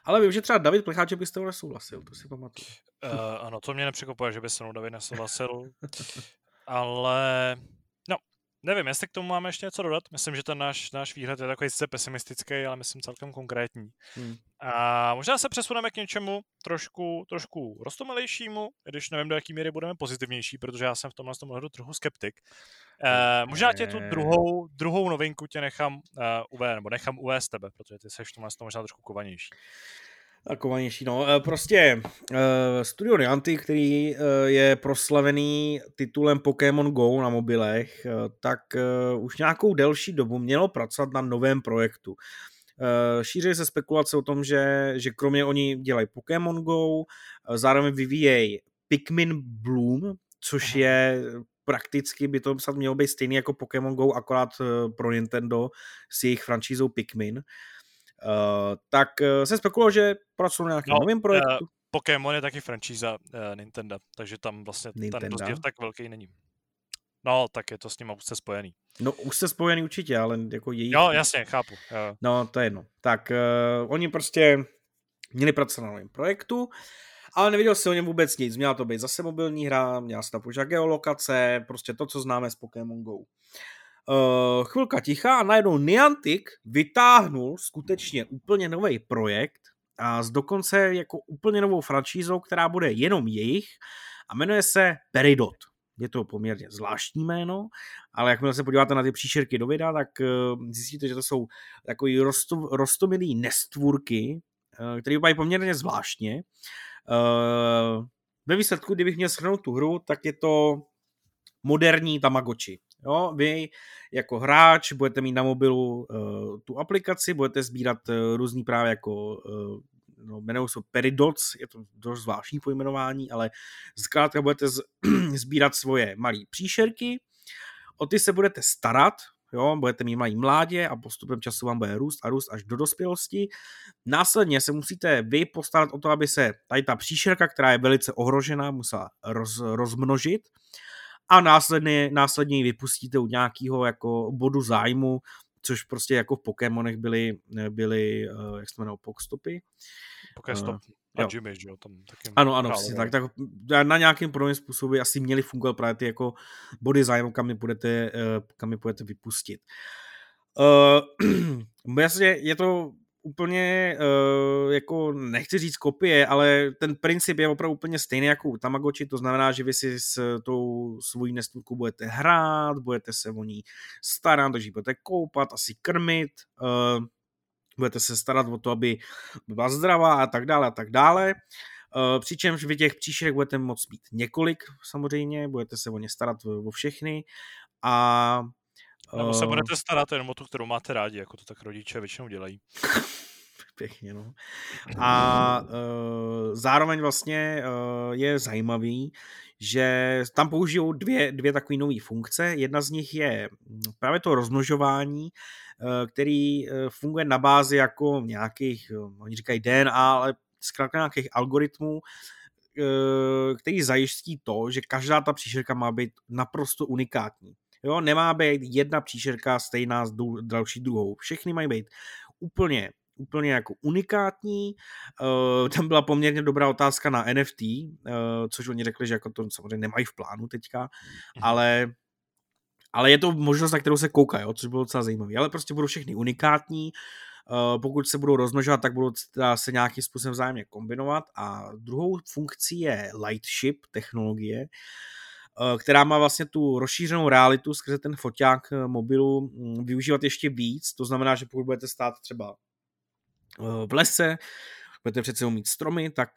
Ale vím, že třeba David Plecháček by s toho nesouhlasil, to si pamatuju. Uh, ano, to mě nepřekvapuje, že by se mnou David nesouhlasil. ale Nevím, jestli k tomu máme ještě něco dodat. Myslím, že ten náš, náš výhled je takový sice pesimistický, ale myslím celkem konkrétní. Hmm. A možná se přesuneme k něčemu trošku, trošku rostomilejšímu, když nevím, do jaký míry budeme pozitivnější, protože já jsem v tomhle tom trochu skeptik. Uh, možná tě tu druhou, druhou novinku tě nechám uh, uvést, nebo nechám uvést tebe, protože ty seš v tomhle tom možná trošku kovanější. Takovanější, no. Eh, prostě uh, Studio Niantic, který uh, je proslavený titulem Pokémon Go na mobilech, uh, tak uh, už nějakou delší dobu mělo pracovat na novém projektu. Uh, šíří se spekulace o tom, že, že kromě oni dělají Pokémon Go, uh, zároveň vyvíjejí Pikmin Bloom, což Aha. je prakticky by to snad mělo být stejný jako Pokémon Go, akorát pro Nintendo s jejich franšízou Pikmin. Uh, tak uh, se spekulovalo, že pracují na nějakém no, novém projektu. Uh, Pokémon je taky franšíza uh, Nintendo, takže tam vlastně Nintendo? ten rozdíl tak velký není. No, tak je to s ním už se spojený. No, už se spojený určitě, ale jako její... Jo, jasně, chápu. Jo. No, to je jedno. Tak uh, oni prostě měli pracovat na novém projektu, ale neviděl se o něm vůbec nic. Měla to být zase mobilní hra, měla se tam používat geolokace, prostě to, co známe z Pokémon GO uh, chvilka ticha a najednou Niantic vytáhnul skutečně úplně nový projekt a z dokonce jako úplně novou franšízou, která bude jenom jejich a jmenuje se Peridot. Je to poměrně zvláštní jméno, ale jakmile se podíváte na ty příšerky do videa, tak uh, zjistíte, že to jsou takový rosto, rostomilý nestvůrky, uh, které vypadají poměrně zvláštně. Uh, ve výsledku, kdybych měl shrnout tu hru, tak je to moderní Tamagotchi. Jo, vy jako hráč budete mít na mobilu uh, tu aplikaci, budete sbírat uh, různý právě jako uh, no, jmenují se Peridots, je to dost zvláštní pojmenování, ale zkrátka budete z, sbírat svoje malé příšerky, o ty se budete starat, jo, budete mít malý mládě a postupem času vám bude růst a růst až do dospělosti. Následně se musíte vy postarat o to, aby se tady ta příšerka, která je velice ohrožená, musela roz, rozmnožit a následně, následně ji vypustíte u nějakého jako bodu zájmu, což prostě jako v Pokémonech byly, byly uh, jak se to jmenuje, Pokstopy. Pokestop. Uh, a Jimmy, že jo, tam taky Ano, ano, přesně tak, tak na nějakým podobným způsobu asi měly fungovat právě ty jako body zájmu, kam je budete, kam je budete vypustit. Uh, jasně, je to úplně, uh, jako nechci říct kopie, ale ten princip je opravdu úplně stejný jako u Tamagotchi, to znamená, že vy si s tou svojí nestůlkou budete hrát, budete se o ní starat, takže budete koupat, asi krmit, uh, budete se starat o to, aby byla zdravá a tak dále a tak dále. Uh, přičemž vy těch příšerek budete moct mít několik samozřejmě, budete se o ně starat o všechny a nebo se budete starat jenom o tu, kterou máte rádi, jako to tak rodiče většinou dělají. Pěkně, no. A uh, zároveň vlastně uh, je zajímavý, že tam použijou dvě, dvě takové nové funkce. Jedna z nich je hm, právě to rozmnožování, uh, který uh, funguje na bázi jako nějakých, uh, oni říkají DNA, ale zkrátka nějakých algoritmů, který zajistí to, že každá ta příšerka má být naprosto unikátní. Jo, nemá být jedna příšerka stejná s další druhou. Všechny mají být úplně úplně jako unikátní. Uh, tam byla poměrně dobrá otázka na NFT, uh, eh, což oni řekli, že jako to samozřejmě nemají v plánu teďka, mhm. ale ale je to možnost, na kterou se kouká, jo, což bylo docela zajímavé. Ale prostě budou všechny unikátní, uh, pokud se budou rozmnožovat, tak budou se nějakým způsobem vzájemně kombinovat a druhou funkcí je Lightship technologie, Eh, která má vlastně tu rozšířenou realitu skrze ten foťák eh, mobilu mm, využívat ještě víc. To znamená, že pokud budete stát třeba eh, v lese, budete přece mít stromy, tak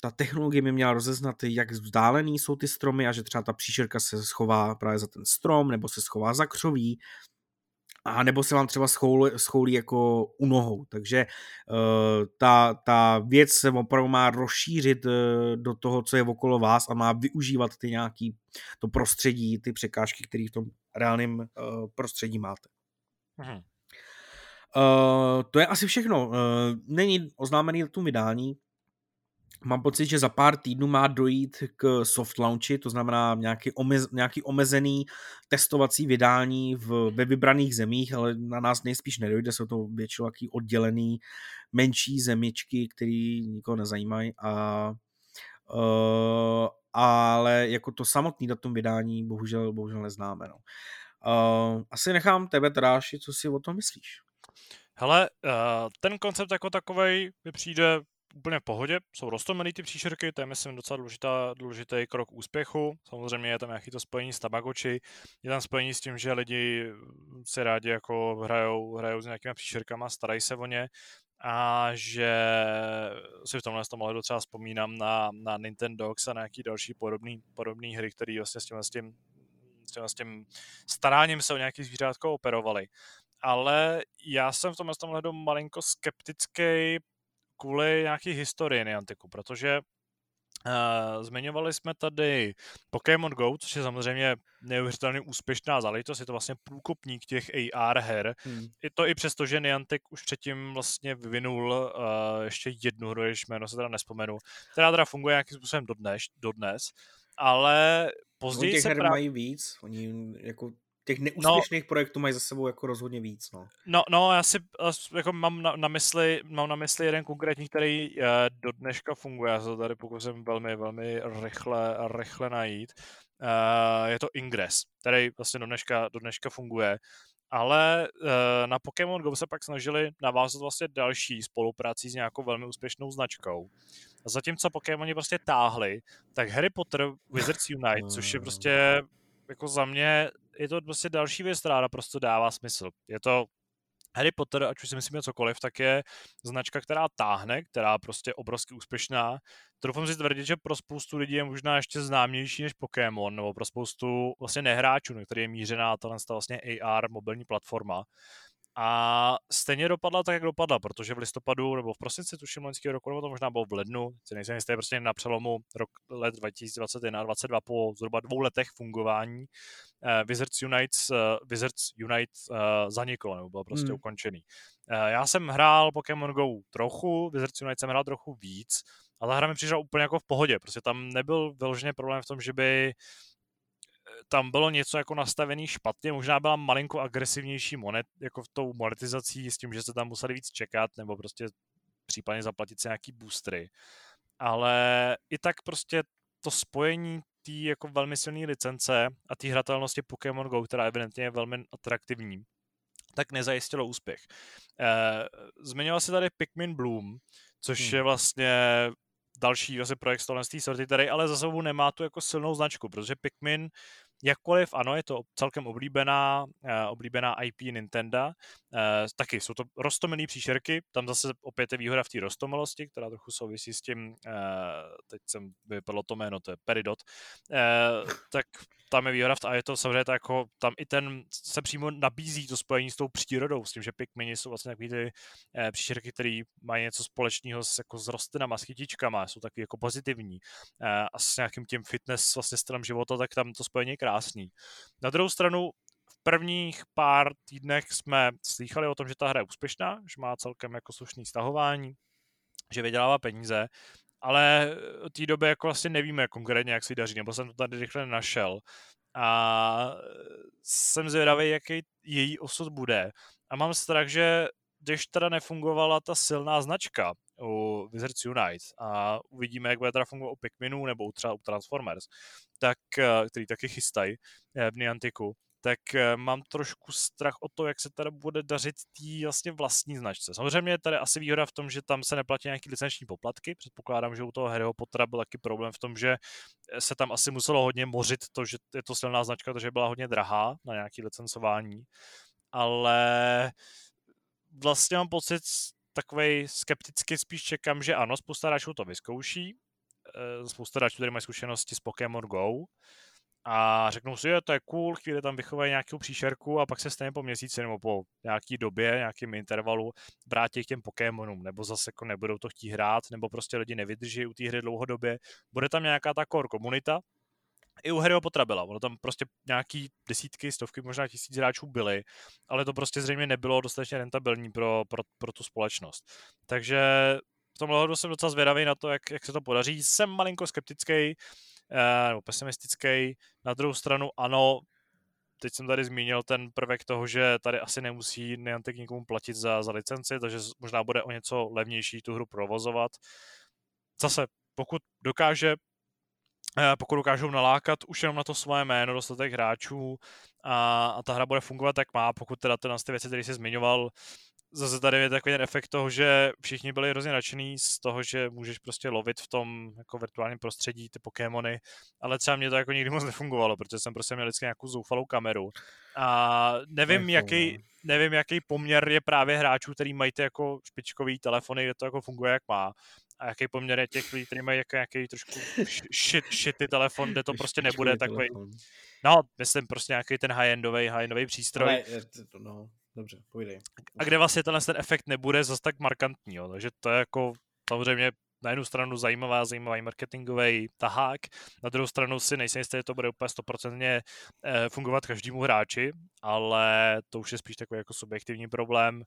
ta technologie by měla rozeznat, jak vzdálený jsou ty stromy a že třeba ta příšerka se schová právě za ten strom nebo se schová za křoví a nebo se vám třeba schoulí, schoulí jako u nohou. Takže uh, ta, ta věc se opravdu má rozšířit uh, do toho, co je okolo vás a má využívat ty nějaký to prostředí, ty překážky, které v tom reálném uh, prostředí máte. Mhm. Uh, to je asi všechno. Uh, není oznámený datum vydání, Mám pocit, že za pár týdnů má dojít k soft launchi, to znamená nějaký, omez, nějaký omezený testovací vydání v, ve vybraných zemích, ale na nás nejspíš nedojde, jsou to většinou jaký oddělený menší zemičky, který nikoho nezajímají a uh, ale jako to samotný datum vydání bohužel, bohužel neznáme. No. Uh, asi nechám tebe, Tráši, co si o tom myslíš? Hele, uh, ten koncept jako takový mi přijde úplně v pohodě. Jsou rostomilý ty příšerky, to je myslím docela důležitá, důležitý krok úspěchu. Samozřejmě je tam nějaký to spojení s tabagoči, je tam spojení s tím, že lidi si rádi jako hrajou, hrajou s nějakými příšerkama, starají se o ně a že si v tomhle tom ohledu třeba vzpomínám na, na Nintendo a na nějaký další podobný, podobný hry, které vlastně s tím, s tím, s tím, s tím staráním se o nějaký zvířátko operovali. Ale já jsem v tomhle tom ohledu malinko skeptický kvůli nějaký historii Niantiku, protože Uh, zmiňovali jsme tady Pokémon Go, což je samozřejmě neuvěřitelně úspěšná záležitost, je to vlastně průkopník těch AR her. Hmm. Je to i přesto, že Niantic už předtím vlastně vyvinul uh, ještě jednu hru, jež jméno se teda nespomenu, která teda funguje nějakým způsobem dodnes, dodnes ale později Oni se her právě... mají víc, oni jako těch neúspěšných no, projektů mají za sebou jako rozhodně víc. No, no, no já si jako mám na, na, mysli, mám na mysli jeden konkrétní, který uh, do dneška funguje, já se to tady pokusím velmi, velmi rychle, rychle najít. Uh, je to Ingress, který vlastně do dneška, do dneška funguje. Ale uh, na Pokémon Go se pak snažili navázat vlastně další spolupráci s nějakou velmi úspěšnou značkou. A zatímco Pokémoni prostě táhli, tak Harry Potter Wizards Unite, což je prostě jako za mě je to prostě další věc, která naprosto dává smysl. Je to Harry Potter, ať už si myslíme cokoliv, tak je značka, která táhne, která prostě obrovsky úspěšná. Troufám si tvrdit, že pro spoustu lidí je možná ještě známější než Pokémon, nebo pro spoustu vlastně nehráčů, na který je mířená ta vlastně AR mobilní platforma. A stejně dopadla tak, jak dopadla, protože v listopadu nebo v prosinci tuším loňského roku, nebo to možná bylo v lednu, si nejsem jistý, prostě na přelomu rok, let 2021 a 2022 po zhruba dvou letech fungování uh, Wizards Unite, uh, Wizards Unite uh, zaniklo, nebo byl prostě hmm. ukončený. Uh, já jsem hrál Pokémon Go trochu, Wizards Unite jsem hrál trochu víc, ale hra mi přišla úplně jako v pohodě, prostě tam nebyl vyloženě problém v tom, že by tam bylo něco jako nastavený špatně, možná byla malinko agresivnější monet, jako v tou monetizací s tím, že se tam museli víc čekat, nebo prostě případně zaplatit si nějaký boostry. Ale i tak prostě to spojení té jako velmi silné licence a té hratelnosti Pokémon GO, která evidentně je velmi atraktivní, tak nezajistilo úspěch. Eh, zmiňoval se tady Pikmin Bloom, což hmm. je vlastně další vlastně projekt z tohle sorty, který ale za sebou nemá tu jako silnou značku, protože Pikmin Jakkoliv ano, je to celkem oblíbená, uh, oblíbená IP Nintendo, uh, taky jsou to rostomilý příšerky, tam zase opět je výhoda v té rostomilosti, která trochu souvisí s tím, uh, teď jsem vypadlo to jméno, to je Peridot, tak tam je výhoda v a je to samozřejmě tak jako, tam i ten se přímo nabízí to spojení s tou přírodou, s tím, že Pikmini jsou vlastně takový ty příšerky, které mají něco společného s, jako s rostlinama, s chytičkama, jsou taky jako pozitivní. A s nějakým tím fitness vlastně stylem života, tak tam to spojení je krásný. Na druhou stranu v prvních pár týdnech jsme slýchali o tom, že ta hra je úspěšná, že má celkem jako slušný stahování, že vydělává peníze, ale od té doby jako vlastně nevíme konkrétně, jak se daří, nebo jsem to tady rychle našel. A jsem zvědavý, jaký její osud bude. A mám strach, že když teda nefungovala ta silná značka u Wizards Unite a uvidíme, jak bude teda fungovat u Pikminu nebo třeba u Transformers, tak, eh, který taky chystají eh, v Niantiku, tak eh, mám trošku strach o to, jak se teda bude dařit tý vlastně vlastní značce. Samozřejmě je tady asi výhoda v tom, že tam se neplatí nějaký licenční poplatky. Předpokládám, že u toho Harryho Pottera byl taky problém v tom, že se tam asi muselo hodně mořit to, že je to silná značka, takže byla hodně drahá na nějaké licencování. Ale vlastně mám pocit, takový skepticky spíš čekám, že ano, spousta hráčů to vyzkouší, eh, spousta hráčů, tady mají zkušenosti s Pokémon Go. A řeknou si, že to je cool, chvíli tam vychovají nějakou příšerku a pak se stejně po měsíci nebo po nějaký době, nějakým intervalu vrátí k těm Pokémonům, nebo zase jako nebudou to chtít hrát, nebo prostě lidi nevydrží u té hry dlouhodobě. Bude tam nějaká ta core komunita, i u Harryho Pottera byla. Ono tam prostě nějaký desítky, stovky, možná tisíc hráčů byly, ale to prostě zřejmě nebylo dostatečně rentabilní pro, pro, pro tu společnost. Takže v tomhle hodu jsem docela zvědavý na to, jak, jak se to podaří. Jsem malinko skeptický, uh, nebo pesimistický. Na druhou stranu ano, teď jsem tady zmínil ten prvek toho, že tady asi nemusí Niantic nikomu platit za, za licenci, takže možná bude o něco levnější tu hru provozovat. Zase, pokud dokáže eh, pokud dokážou nalákat už jenom na to svoje jméno dostatek hráčů a, a ta hra bude fungovat tak má, pokud teda to na ty věci, které jsi zmiňoval, zase tady je takový ten efekt toho, že všichni byli hrozně nadšený z toho, že můžeš prostě lovit v tom jako virtuálním prostředí ty Pokémony, ale třeba mě to jako nikdy moc nefungovalo, protože jsem prostě měl vždycky nějakou zoufalou kameru. A nevím, jako, jaký, no. nevím, jaký poměr je právě hráčů, který mají ty jako špičkový telefony, kde to jako funguje, jak má. A jaký poměr je těch lidí, kteří mají jako nějaký trošku shit, shitty telefon, kde to prostě nebude takový. No, myslím prostě nějaký ten high-endový, high-endový přístroj. Ale, no, Dobře, pojdej. A kde vlastně tenhle ten efekt nebude zase tak markantní, jo. takže to je jako samozřejmě na jednu stranu zajímavá, zajímavý marketingový tahák, na druhou stranu si nejsem jistý, že to bude úplně stoprocentně eh, fungovat každému hráči, ale to už je spíš takový jako subjektivní problém.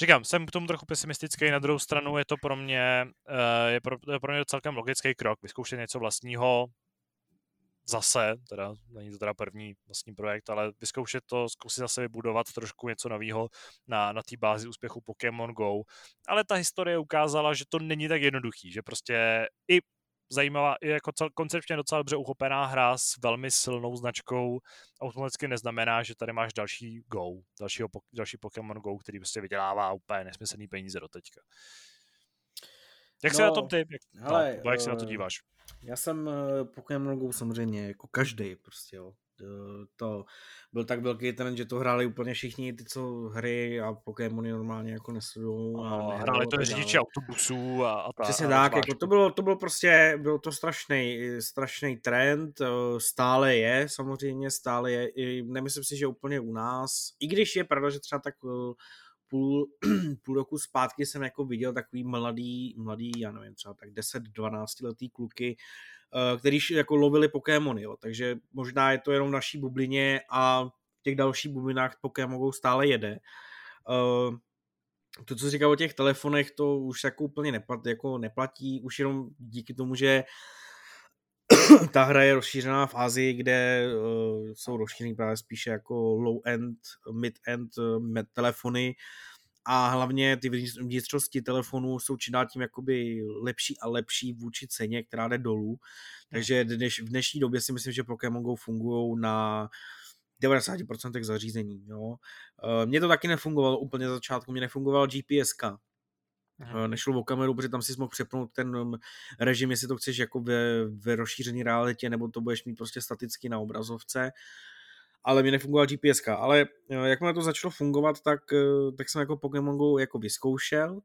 Říkám, jsem k tomu trochu pesimistický, na druhou stranu je to pro mě, eh, je pro, je pro mě celkem logický krok, vyzkoušet něco vlastního, zase, teda není to teda první vlastní projekt, ale vyzkoušet to, zkusit zase vybudovat trošku něco nového na, na té bázi úspěchu Pokémon Go. Ale ta historie ukázala, že to není tak jednoduchý, že prostě i zajímavá, i jako cel, koncepčně docela dobře uchopená hra s velmi silnou značkou automaticky neznamená, že tady máš další Go, dalšího, další Pokémon Go, který prostě vydělává úplně nesmyslný peníze do teďka. Jak no, se na tom ty? Jak, hele, no, jak se na to eh, díváš? Já jsem eh, Pokémon Go samozřejmě jako každý prostě, jo. To byl tak velký trend, že to hráli úplně všichni ty, co hry a Pokémony normálně jako nesledují. A hráli to řidiči autobusů a, a ta, Přesně tak, jako to bylo, to bylo prostě, byl to strašný, strašný trend, eh, stále je, samozřejmě stále je, I nemyslím si, že úplně u nás, i když je pravda, že třeba tak eh, půl, půl roku zpátky jsem jako viděl takový mladý, mladý, já nevím, třeba tak 10-12 letý kluky, eh, který jako lovili Pokémony, jo. takže možná je to jenom v naší bublině a v těch dalších bublinách Pokémon stále jede. Eh, to, co říkal o těch telefonech, to už jako úplně neplatí, jako neplatí, už jenom díky tomu, že ta hra je rozšířená v Asii, kde uh, jsou rozšířený právě spíše jako low-end, mid-end telefony a hlavně ty vnitřnosti telefonů jsou čím dál tím jakoby lepší a lepší vůči ceně, která jde dolů. Takže dneš, v dnešní době si myslím, že Pokémon Go fungují na 90% zařízení. Jo. Uh, mně to taky nefungovalo úplně za začátku, mě nefungovala GPSka, Aha. Nešlo o kameru, protože tam si mohl přepnout ten um, režim, jestli to chceš jako ve, ve rozšířené realitě, nebo to budeš mít prostě staticky na obrazovce. Ale mi nefungovala GPS. Ale eh, jakmile to začalo fungovat, tak, eh, tak jsem jako Pokémon Go jako vyzkoušel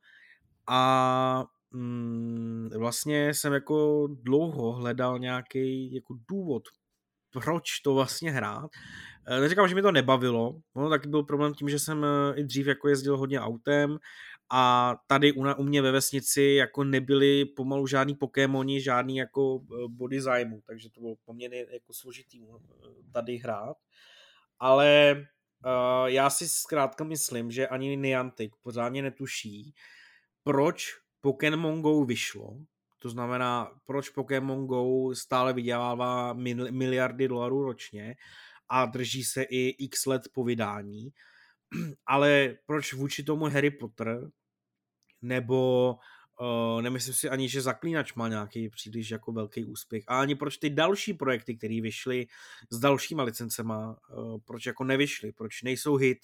a mm, vlastně jsem jako dlouho hledal nějaký jako důvod, proč to vlastně hrát. Eh, neříkám, že mi to nebavilo, no, tak byl problém tím, že jsem i dřív jako jezdil hodně autem a tady u, u mě ve vesnici jako nebyly pomalu žádný Pokémoni, žádný jako eh, body zájmu, takže to bylo poměrně jako složitý eh, tady hrát. Ale uh, já si zkrátka myslím, že ani Niantic pořádně netuší, proč Pokémon Go vyšlo, to znamená, proč Pokémon Go stále vydělává miliardy dolarů ročně a drží se i x let po vydání, ale proč vůči tomu Harry Potter nebo uh, nemyslím si ani, že Zaklínač má nějaký příliš jako velký úspěch. A ani proč ty další projekty, které vyšly s dalšíma licencema, uh, proč jako nevyšly, proč nejsou hit.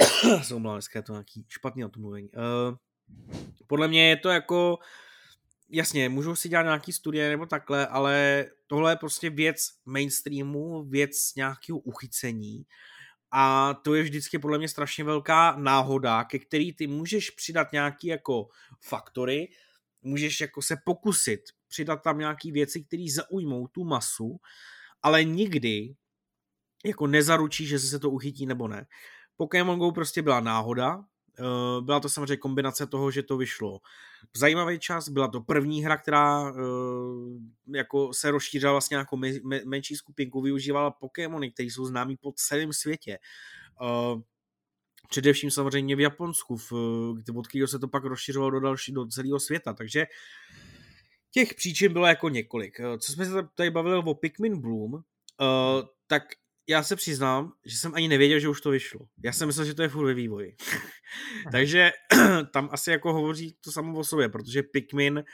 Jsou je to nějaký špatný na. Uh, podle mě je to jako jasně, můžou si dělat nějaký studie nebo takhle, ale tohle je prostě věc mainstreamu, věc nějakého uchycení a to je vždycky podle mě strašně velká náhoda, ke který ty můžeš přidat nějaký jako faktory, můžeš jako se pokusit přidat tam nějaký věci, které zaujmou tu masu, ale nikdy jako nezaručí, že se to uchytí nebo ne. Pokémon Go prostě byla náhoda, byla to samozřejmě kombinace toho, že to vyšlo v zajímavý čas, byla to první hra, která eh, jako se rozšířila vlastně jako menší skupinku, využívala Pokémony, které jsou známí po celém světě. Eh, především samozřejmě v Japonsku, v, od kterého se to pak rozšiřovalo do, další, do celého světa. Takže těch příčin bylo jako několik. Co jsme se tady bavili o Pikmin Bloom, tak já se přiznám, že jsem ani nevěděl, že už to vyšlo. Já jsem myslel, že to je furt ve vývoji. Takže tam asi jako hovoří to samo o sobě, protože Pikmin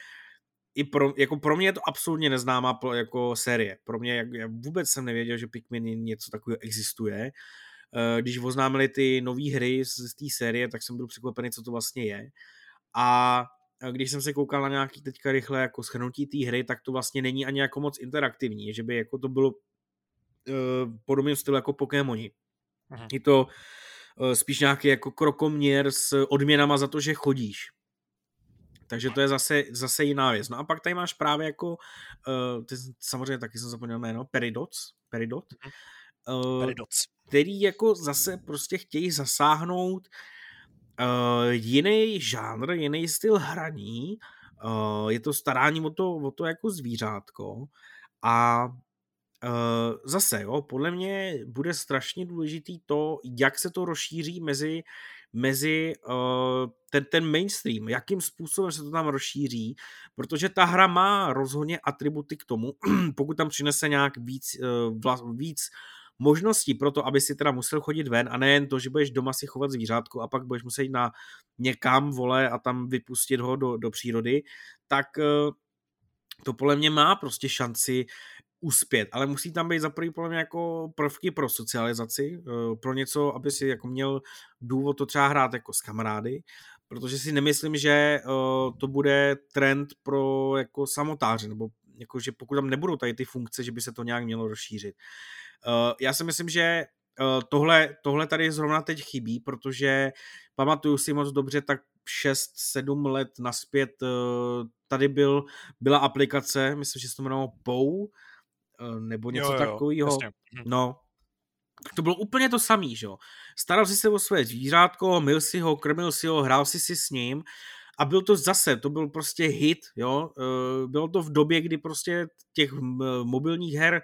i pro, jako pro mě je to absolutně neznámá jako série. Pro mě, jak, já vůbec jsem nevěděl, že Pikmin něco takového existuje. Eh, když oznámili ty nové hry z, z té série, tak jsem byl překvapený, co to vlastně je. A když jsem se koukal na nějaký teďka rychle jako schrnutí té hry, tak to vlastně není ani jako moc interaktivní, že by jako to bylo podobným stylu jako Pokémoni. Aha. Je to uh, spíš nějaký jako krokoměr s odměnama za to, že chodíš. Takže to je zase, zase jiná věc. No a pak tady máš právě jako, uh, ty, samozřejmě taky jsem zapomněl jméno, Peridots, Peridot, uh, Peridots. který jako zase prostě chtějí zasáhnout uh, jiný žánr, jiný styl hraní, uh, je to starání o to, o to jako zvířátko a zase, jo, podle mě bude strašně důležitý to, jak se to rozšíří mezi, mezi uh, ten, ten mainstream, jakým způsobem se to tam rozšíří, protože ta hra má rozhodně atributy k tomu, pokud tam přinese nějak víc, uh, vla, víc možností pro to, aby si teda musel chodit ven a nejen to, že budeš doma si chovat zvířátko a pak budeš muset jít na někam, vole, a tam vypustit ho do, do přírody, tak uh, to podle mě má prostě šanci uspět, ale musí tam být za prvý podle mě jako prvky pro socializaci, eh, pro něco, aby si jako měl důvod to třeba hrát jako s kamarády, protože si nemyslím, že eh, to bude trend pro jako samotáře, nebo jako, že pokud tam nebudou tady ty funkce, že by se to nějak mělo rozšířit. Eh, já si myslím, že tohle, tohle tady zrovna teď chybí, protože pamatuju si moc dobře, tak 6-7 let naspět tady byl, byla aplikace, myslím, že se to jmenovalo POU, nebo něco jo, jo, takového. Hm. No, to bylo úplně to samý, že jo. Staral si se o své zvířátko, mil si ho, krmil si ho, hrál si si s ním a byl to zase, to byl prostě hit, jo. Eh, bylo to v době, kdy prostě těch mobilních her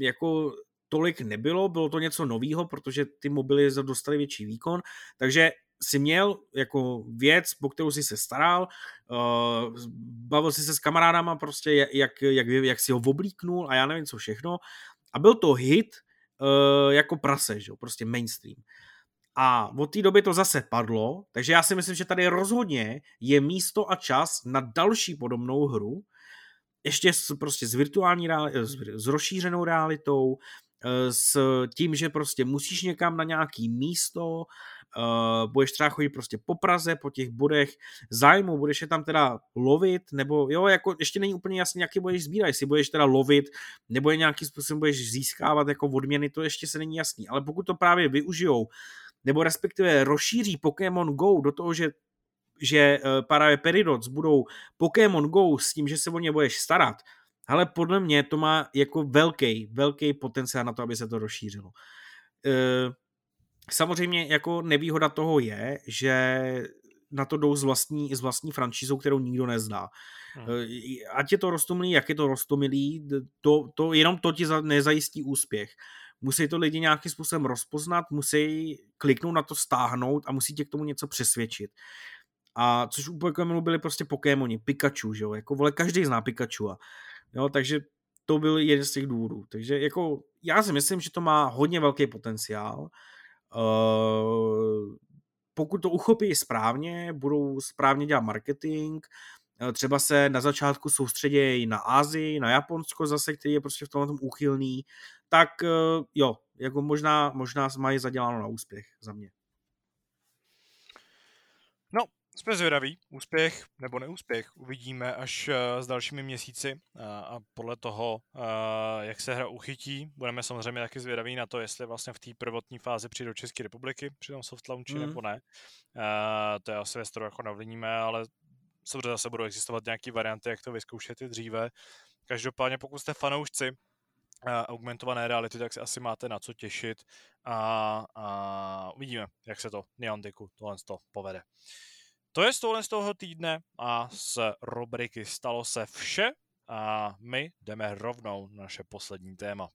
jako tolik nebylo, bylo to něco novýho, protože ty mobily dostali větší výkon, takže si měl jako věc, po kterou si se staral, uh, bavil si se s kamarádama prostě, jak, jak, jak si ho oblíknul a já nevím co všechno. A byl to hit uh, jako prase, že? prostě mainstream. A od té doby to zase padlo, takže já si myslím, že tady rozhodně je místo a čas na další podobnou hru, ještě s, prostě s virtuální realitou, s, s rozšířenou realitou, s tím, že prostě musíš někam na nějaký místo, uh, budeš třeba chodit prostě po Praze, po těch bodech zájmu, budeš je tam teda lovit, nebo jo, jako ještě není úplně jasný, jaký budeš sbírat, jestli budeš teda lovit, nebo je nějakým způsobem budeš získávat jako odměny, to ještě se není jasný, ale pokud to právě využijou, nebo respektive rozšíří Pokémon Go do toho, že že uh, právě Peridots budou Pokémon Go s tím, že se o ně budeš starat, ale podle mě to má jako velký, velký potenciál na to, aby se to rozšířilo. Uh, Samozřejmě jako nevýhoda toho je, že na to jdou s vlastní, s vlastní franšízou, kterou nikdo nezná. Hmm. Ať je to rostomilý, jak je to rostomilý, to, to, jenom to ti nezajistí úspěch. Musí to lidi nějakým způsobem rozpoznat, musí kliknout na to, stáhnout a musí tě k tomu něco přesvědčit. A což u Pokémonu byly prostě Pokémoni, Pikachu, že jo, jako vole, každý zná Pikachu. A, jo, takže to byl jeden z těch důvodů. Takže jako já si myslím, že to má hodně velký potenciál. Eh, pokud to uchopí správně, budou správně dělat marketing, eh, třeba se na začátku soustředějí na Ázii, na Japonsko zase, který je prostě v tomhle tom úchylný, tak eh, jo, jako možná, možná mají zaděláno na úspěch za mě. No, jsme zvědaví, úspěch nebo neúspěch uvidíme až uh, s dalšími měsíci uh, a podle toho, uh, jak se hra uchytí, budeme samozřejmě taky zvědaví na to, jestli vlastně v té prvotní fázi přijde do České republiky při tom soft launchi mm. nebo ne. To je asi věc, kterou jako navlíníme, ale samozřejmě zase budou existovat nějaké varianty, jak to vyzkoušet i dříve. Každopádně pokud jste fanoušci augmentované reality, tak si asi máte na co těšit a, a uvidíme, jak se to Neantiku tohle to povede. To je z tohle z toho týdne a z rubriky Stalo se vše a my jdeme rovnou na naše poslední téma.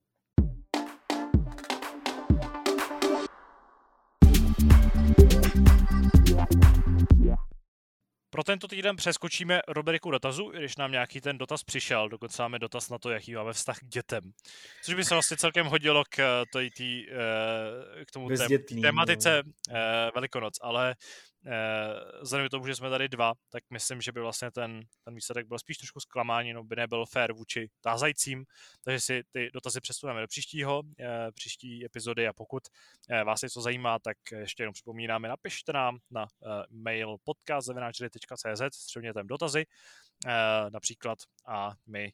Pro tento týden přeskočíme rubriku dotazů, když nám nějaký ten dotaz přišel, dokonce máme dotaz na to, jaký máme vztah k dětem. Což by se vlastně celkem hodilo k, eh, tý, eh, k tomu tématice no. Velikonoc, ale Eh, vzhledem k tomu, že jsme tady dva, tak myslím, že by vlastně ten, ten výsledek byl spíš trošku zklamání, no by nebyl fair vůči tázajícím, takže si ty dotazy přesuneme do příštího, eh, příští epizody. A pokud eh, vás něco zajímá, tak ještě jenom připomínáme, napište nám na mail podcast.cz s dotazy například a my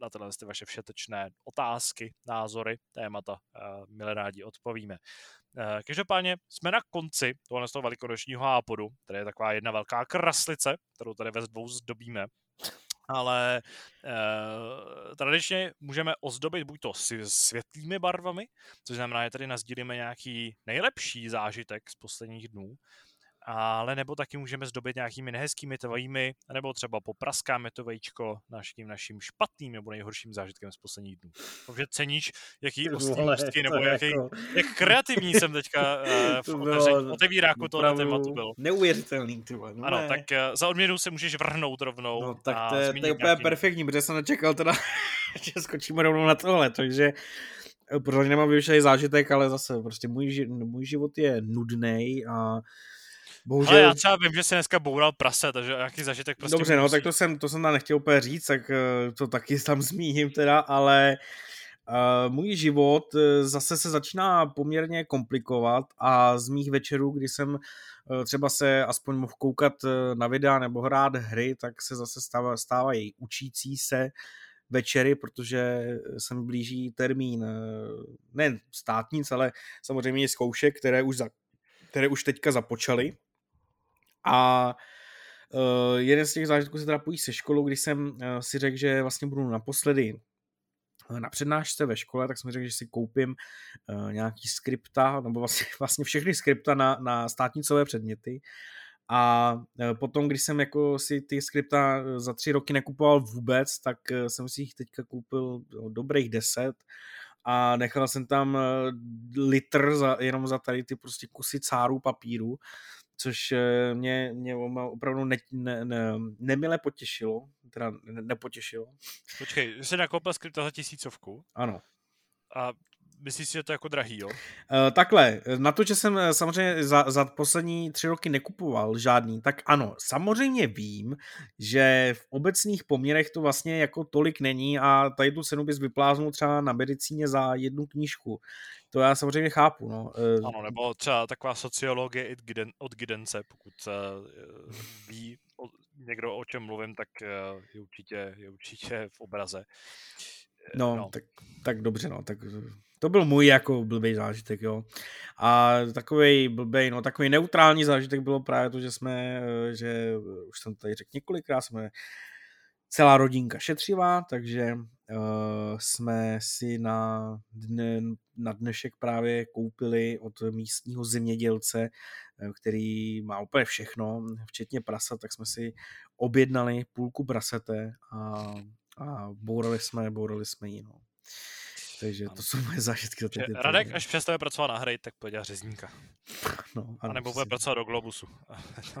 na tyhle ty vaše všetečné otázky, názory, témata milé rádi odpovíme. Eh, každopádně jsme na konci tohle z toho velikonočního ápodu, tady je taková jedna velká kraslice, kterou tady ve dvou zdobíme. Ale eh, tradičně můžeme ozdobit buď to světlými barvami, což znamená, že tady nazdílíme nějaký nejlepší zážitek z posledních dnů, ale nebo taky můžeme zdobit nějakými nehezkými tvojimi, nebo třeba popraskáme to vajíčko naším, naším špatným nebo nejhorším zážitkem z posledních dnů. Takže ceníš, jaký ostrý nebo jaký, jako... jak kreativní jsem teďka uh, v otevíráku toho tématu byl. Neuvěřitelný, ty vole. No ano, tak uh, za odměnu se můžeš vrhnout rovnou. No, tak to je, to je úplně nějaký... perfektní, protože jsem nečekal teda, že skočíme rovnou na tohle, takže eh, protože nemám vyšší zážitek, ale zase prostě můj, můj život je nudný a Bohužel... Ale já třeba vím, že se dneska boural prase, takže nějaký zažitek prostě Dobře, no, musí. tak to jsem, to jsem tam nechtěl úplně říct, tak eh, to taky tam zmíním teda, ale uh, můj život eh, zase se začíná poměrně komplikovat a z mých večerů, kdy jsem třeba se aspoň mohl koukat na videa nebo hrát hry, tak se zase stává, stávají učící se večery, protože se mi blíží termín ne státnic, ale samozřejmě zkoušek, které už, za, které už teďka započaly. A uh, jeden z těch zážitků se teda pojí se školou, když jsem uh, si řekl, že vlastně budu naposledy na přednášce ve škole, tak jsem řekl, že si koupím nějaký skripta, nebo vlastně, vlastně všechny skripta na, na státnicové předměty. A potom, když jsem jako si ty skripta za tři roky nekupoval vůbec, tak jsem si jich teďka koupil no, dobrých deset a nechal jsem tam litr za, jenom za tady ty prostě kusy cárů papíru což eh, mě, mě opravdu ne, ne, ne, nemile potěšilo, teda nepotěšilo. Počkej, jsi nakoupil skripta za tisícovku? Ano. A Myslíš si, že to je jako drahý, jo? Uh, takhle, na to, že jsem eh, samozřejmě za, za poslední tři roky nekupoval žádný, tak ano, samozřejmě vím, že v obecných poměrech to vlastně jako tolik není a tady tu cenu bys vypláznul třeba na medicíně za jednu knížku. To já samozřejmě chápu, no. Uh, ano, nebo třeba taková sociologie od Gidence, pokud uh, ví někdo, o čem mluvím, tak je, určitě, je určitě v obraze. No, no. Tak, tak dobře, no, tak to byl můj jako blbý zážitek, jo. A takový blbý, no takový neutrální zážitek bylo právě to, že jsme, eh, že už jsem tady řekl několikrát, jsme celá rodinka šetřivá, takže uh, jsme si na, dne, na dnešek právě koupili od místního zemědělce, eh, který má úplně všechno, včetně prasa, tak jsme si objednali půlku prasete a, a bourali jsme, bourali jsme ji, no. Takže ano. to jsou moje zážitky za ten Radek, až přestane pracovat na hry, tak pojď řezníka. No, ano, a nebo bude pracovat do Globusu.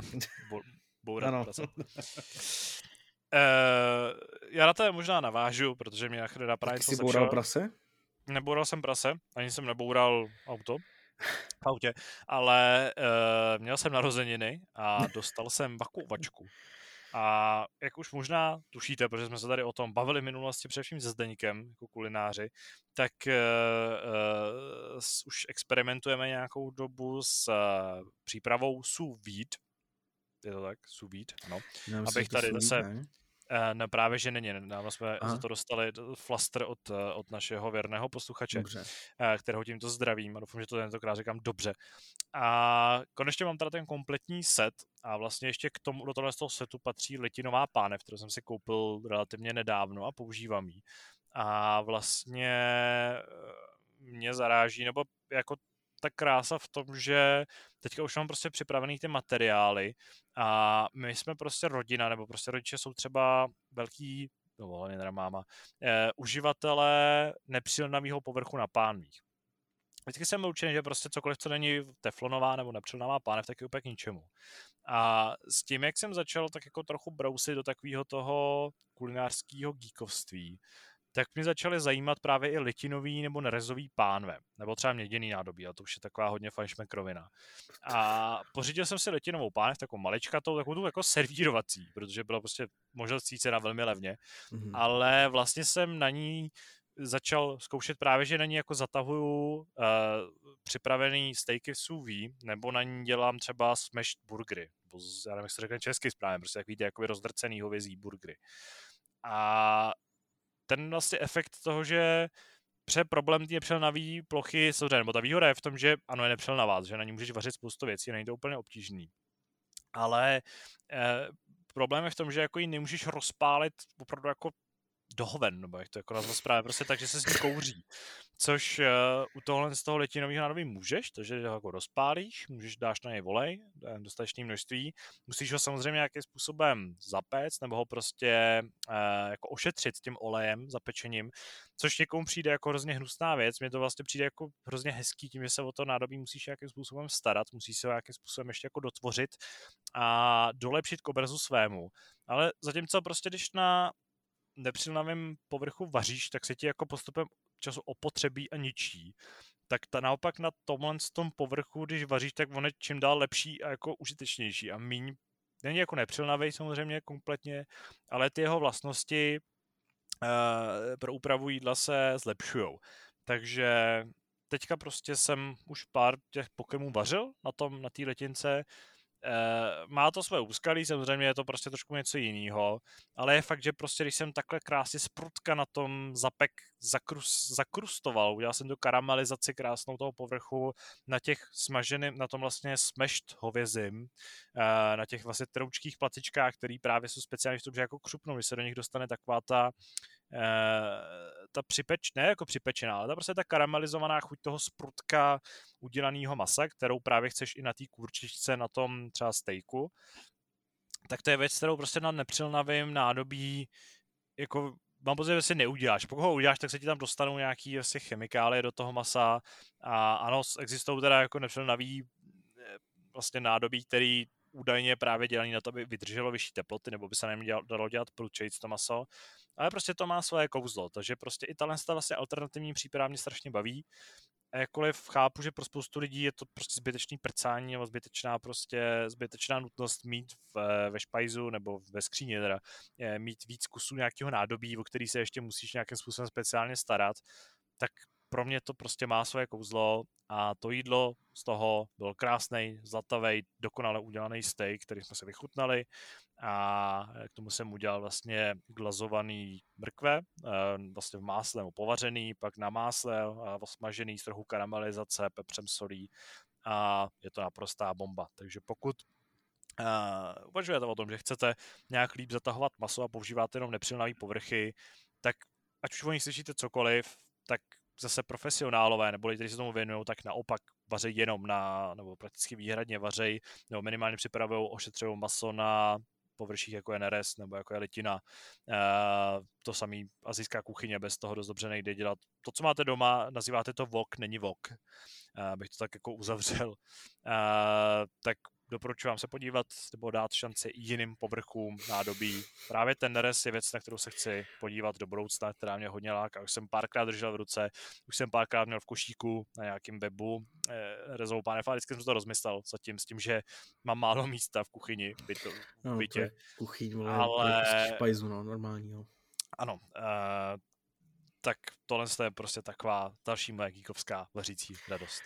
Bourat ano. Uh, já na to možná navážu, protože mě na chvíli napadá něco jsi boural prase? Neboural jsem prase, ani jsem neboural auto v autě, ale uh, měl jsem narozeniny a dostal jsem vakuovačku. A jak už možná tušíte, protože jsme se tady o tom bavili v minulosti především se Zdeňkem, jako kulináři, tak uh, uh, už experimentujeme nějakou dobu s uh, přípravou sous vide. Je to tak? Sous vide, ano. No, Abych tady zase... Ne? No právě, že není. Nám jsme Aha. za to dostali flaster od, od našeho věrného posluchače, dobře. kterého tímto zdravím a doufám, že to tentokrát říkám dobře. A konečně mám tady ten kompletní set a vlastně ještě k tomu, do tohle z toho setu patří letinová pánev, kterou jsem si koupil relativně nedávno a používám ji. A vlastně eh, mě zaráží, nebo jako ta krása v tom, že teďka už mám prostě připravený ty materiály a my jsme prostě rodina, nebo prostě rodiče jsou třeba velký, no hlavně teda máma, eh, uživatelé nepřilnavého povrchu na pánvích. vždycky jsem byl učený, že prostě cokoliv, co není teflonová nebo nepřilnavá pánev, tak je úplně k ničemu. A s tím, jak jsem začal tak jako trochu brousit do takového toho kulinářského geekovství, tak mě začaly zajímat právě i litinový nebo nerezový pánve, nebo třeba měděný nádobí, a to už je taková hodně fajšmekrovina. A pořídil jsem si litinovou pánev, takovou maličkatou, takovou tu jako servírovací, protože byla prostě možná cena velmi levně, mm-hmm. ale vlastně jsem na ní začal zkoušet právě, že na ní jako zatahuju uh, připravený steaky v sous nebo na ní dělám třeba smashed burgery, nebo já nevím, jak se řekne česky správně, prostě jak víte, jako rozdrcený hovězí burgery. A ten vlastně efekt toho, že pře problém té nepřelnavé plochy, samozřejmě, nebo ta výhoda je v tom, že ano, je nepřelnavá, že na ní můžeš vařit spoustu věcí, není to úplně obtížný. Ale eh, problém je v tom, že jako ji nemůžeš rozpálit opravdu jako dohoven, nebo jak to jako nazvat správně, prostě tak, že se s ní kouří. Což uh, u tohle z toho letinového nádobí můžeš, takže ho jako rozpálíš, můžeš dáš na něj volej, dostatečné množství, musíš ho samozřejmě nějakým způsobem zapéct, nebo ho prostě uh, jako ošetřit tím olejem, zapečením, což někomu přijde jako hrozně hnusná věc, mně to vlastně přijde jako hrozně hezký, tím, že se o to nádobí musíš nějakým způsobem starat, musíš se ho nějakým způsobem ještě jako dotvořit a dolepšit k obrazu svému. Ale zatímco prostě, když na nepřilnavém povrchu vaříš, tak se ti jako postupem času opotřebí a ničí. Tak ta naopak na tomhle tom povrchu, když vaříš, tak on je čím dál lepší a jako užitečnější a míň není jako nepřilnavý samozřejmě kompletně, ale ty jeho vlastnosti uh, pro úpravu jídla se zlepšují. Takže teďka prostě jsem už pár těch Pokémonů vařil na tom, na té letince má to své úskalí, samozřejmě je to prostě trošku něco jiného, ale je fakt, že prostě když jsem takhle krásně z prutka na tom zapek zakrus, zakrustoval, udělal jsem tu karamelizaci krásnou toho povrchu na těch smaženým, na tom vlastně smashed hovězím, uh, na těch vlastně troučkých platičkách, které právě jsou speciální v tom, že jako křupnou, když se do nich dostane taková ta Eh, ta připeč, ne jako připečená, ale ta prostě ta karamelizovaná chuť toho sprutka udělaného masa, kterou právě chceš i na té kurčičce, na tom třeba stejku, tak to je věc, kterou prostě na nepřilnavém nádobí jako mám pocit, že si neuděláš. Pokud ho uděláš, tak se ti tam dostanou nějaký vlastně chemikálie do toho masa a ano, existují teda jako nepřilnavý eh, vlastně nádobí, který údajně právě dělaný na to, aby vydrželo vyšší teploty, nebo by se nemělo dalo dělat prudčejc to maso ale prostě to má svoje kouzlo, takže prostě i talent vlastně alternativní příprava mě strašně baví. A jakkoliv chápu, že pro spoustu lidí je to prostě zbytečný prcání nebo zbytečná prostě zbytečná nutnost mít v, ve špajzu nebo ve skříně teda, mít víc kusů nějakého nádobí, o který se ještě musíš nějakým způsobem speciálně starat, tak pro mě to prostě má svoje kouzlo a to jídlo z toho byl krásný, zlatavý, dokonale udělaný steak, který jsme se vychutnali a k tomu jsem udělal vlastně glazovaný mrkve, eh, vlastně v másle povařený, pak na másle smažený s trochu karamelizace, pepřem solí a je to naprostá bomba. Takže pokud uh, uvažujete o tom, že chcete nějak líp zatahovat maso a používáte jenom nepřilnavý povrchy, tak ať už o nich slyšíte cokoliv, tak zase profesionálové nebo lidi, kteří se tomu věnují, tak naopak vařej jenom na, nebo prakticky výhradně vařej, nebo minimálně připravují ošetřují maso na površích jako je nebo jako je litina. Uh, to samý azijská kuchyně bez toho dost dobře nejde dělat. To, co máte doma, nazýváte to vok, není vok. Uh, bych to tak jako uzavřel. Uh, tak doporučuji vám se podívat nebo dát šanci jiným povrchům nádobí. Právě ten neres je věc, na kterou se chci podívat do budoucna, která mě hodně láká. Už jsem párkrát držel v ruce, už jsem párkrát měl v košíku na nějakém webu eh, rezovou pánev a vždycky jsem to rozmyslel zatím s tím, že mám málo místa v kuchyni, v, bytu, v no, bytě. Kuchyň, ale... Prostě špajzu, no, normální, no. Ano, uh, tak tohle je prostě taková další moje geekovská vařící radost.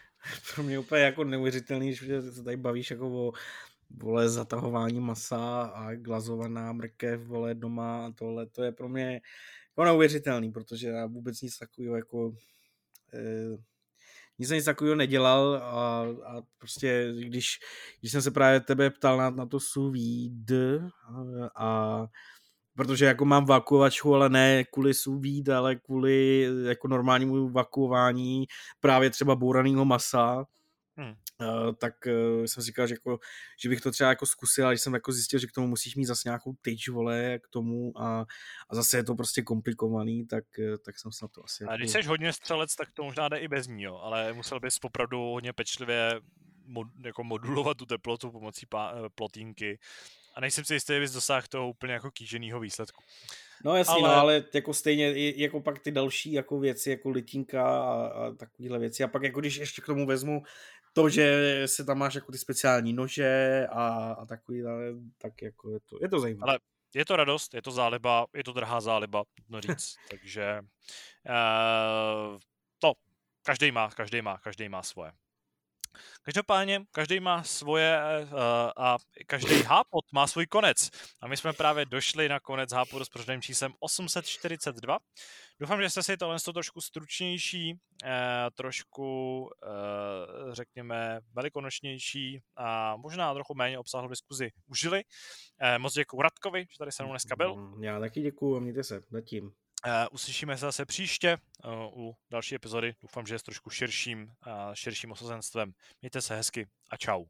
Pro mě úplně jako neuvěřitelný, že se tady bavíš jako o vole zatahování masa a glazovaná mrkev, vole doma a tohle, to je pro mě jako neuvěřitelný, protože já vůbec nic takového jako eh, nic nic takového nedělal a, a prostě když, když jsem se právě tebe ptal na, na to sous vide a, a protože jako mám vakuovačku, ale ne kvůli sous ale kvůli jako normálnímu vakuování právě třeba bouraného masa, hmm. Uh, tak uh, jsem říkal, že, jako, že bych to třeba jako zkusil, ale když jsem jako zjistil, že k tomu musíš mít zase nějakou tyč, vole, k tomu a, a zase je to prostě komplikovaný, tak, uh, tak jsem se na to asi... A když jako... jsi hodně střelec, tak to možná jde i bez ní, jo, ale musel bys opravdu hodně pečlivě mod, jako modulovat tu teplotu pomocí pá, plotínky a nejsem si jistý, bys dosáhl toho úplně jako kýženýho výsledku. No jasně, ale... no, ale jako stejně, jako pak ty další jako věci, jako litínka a, a takovéhle věci. A pak jako když ještě k tomu vezmu to, že se tam máš jako ty speciální nože a, a takový, tak jako je to, je to zajímavé. Ale je to radost, je to záliba, je to drahá záliba, no říct, takže uh, to, každý má, každý má, každý má svoje. Každopádně, každý má svoje uh, a každý hápot má svůj konec. A my jsme právě došli na konec hápotu s pořadným číslem 842. Doufám, že jste si tohle trošku stručnější, uh, trošku, uh, řekněme, velikonočnější a možná trochu méně obsáhlou diskuzi užili. Uh, moc děkuji Radkovi, že tady se mnou dneska byl. Mm, já taky děkuji a mějte se zatím. Uh, uslyšíme se zase příště uh, u další epizody. Doufám, že je s trošku širším, uh, širším osazenstvem. Mějte se hezky a čau.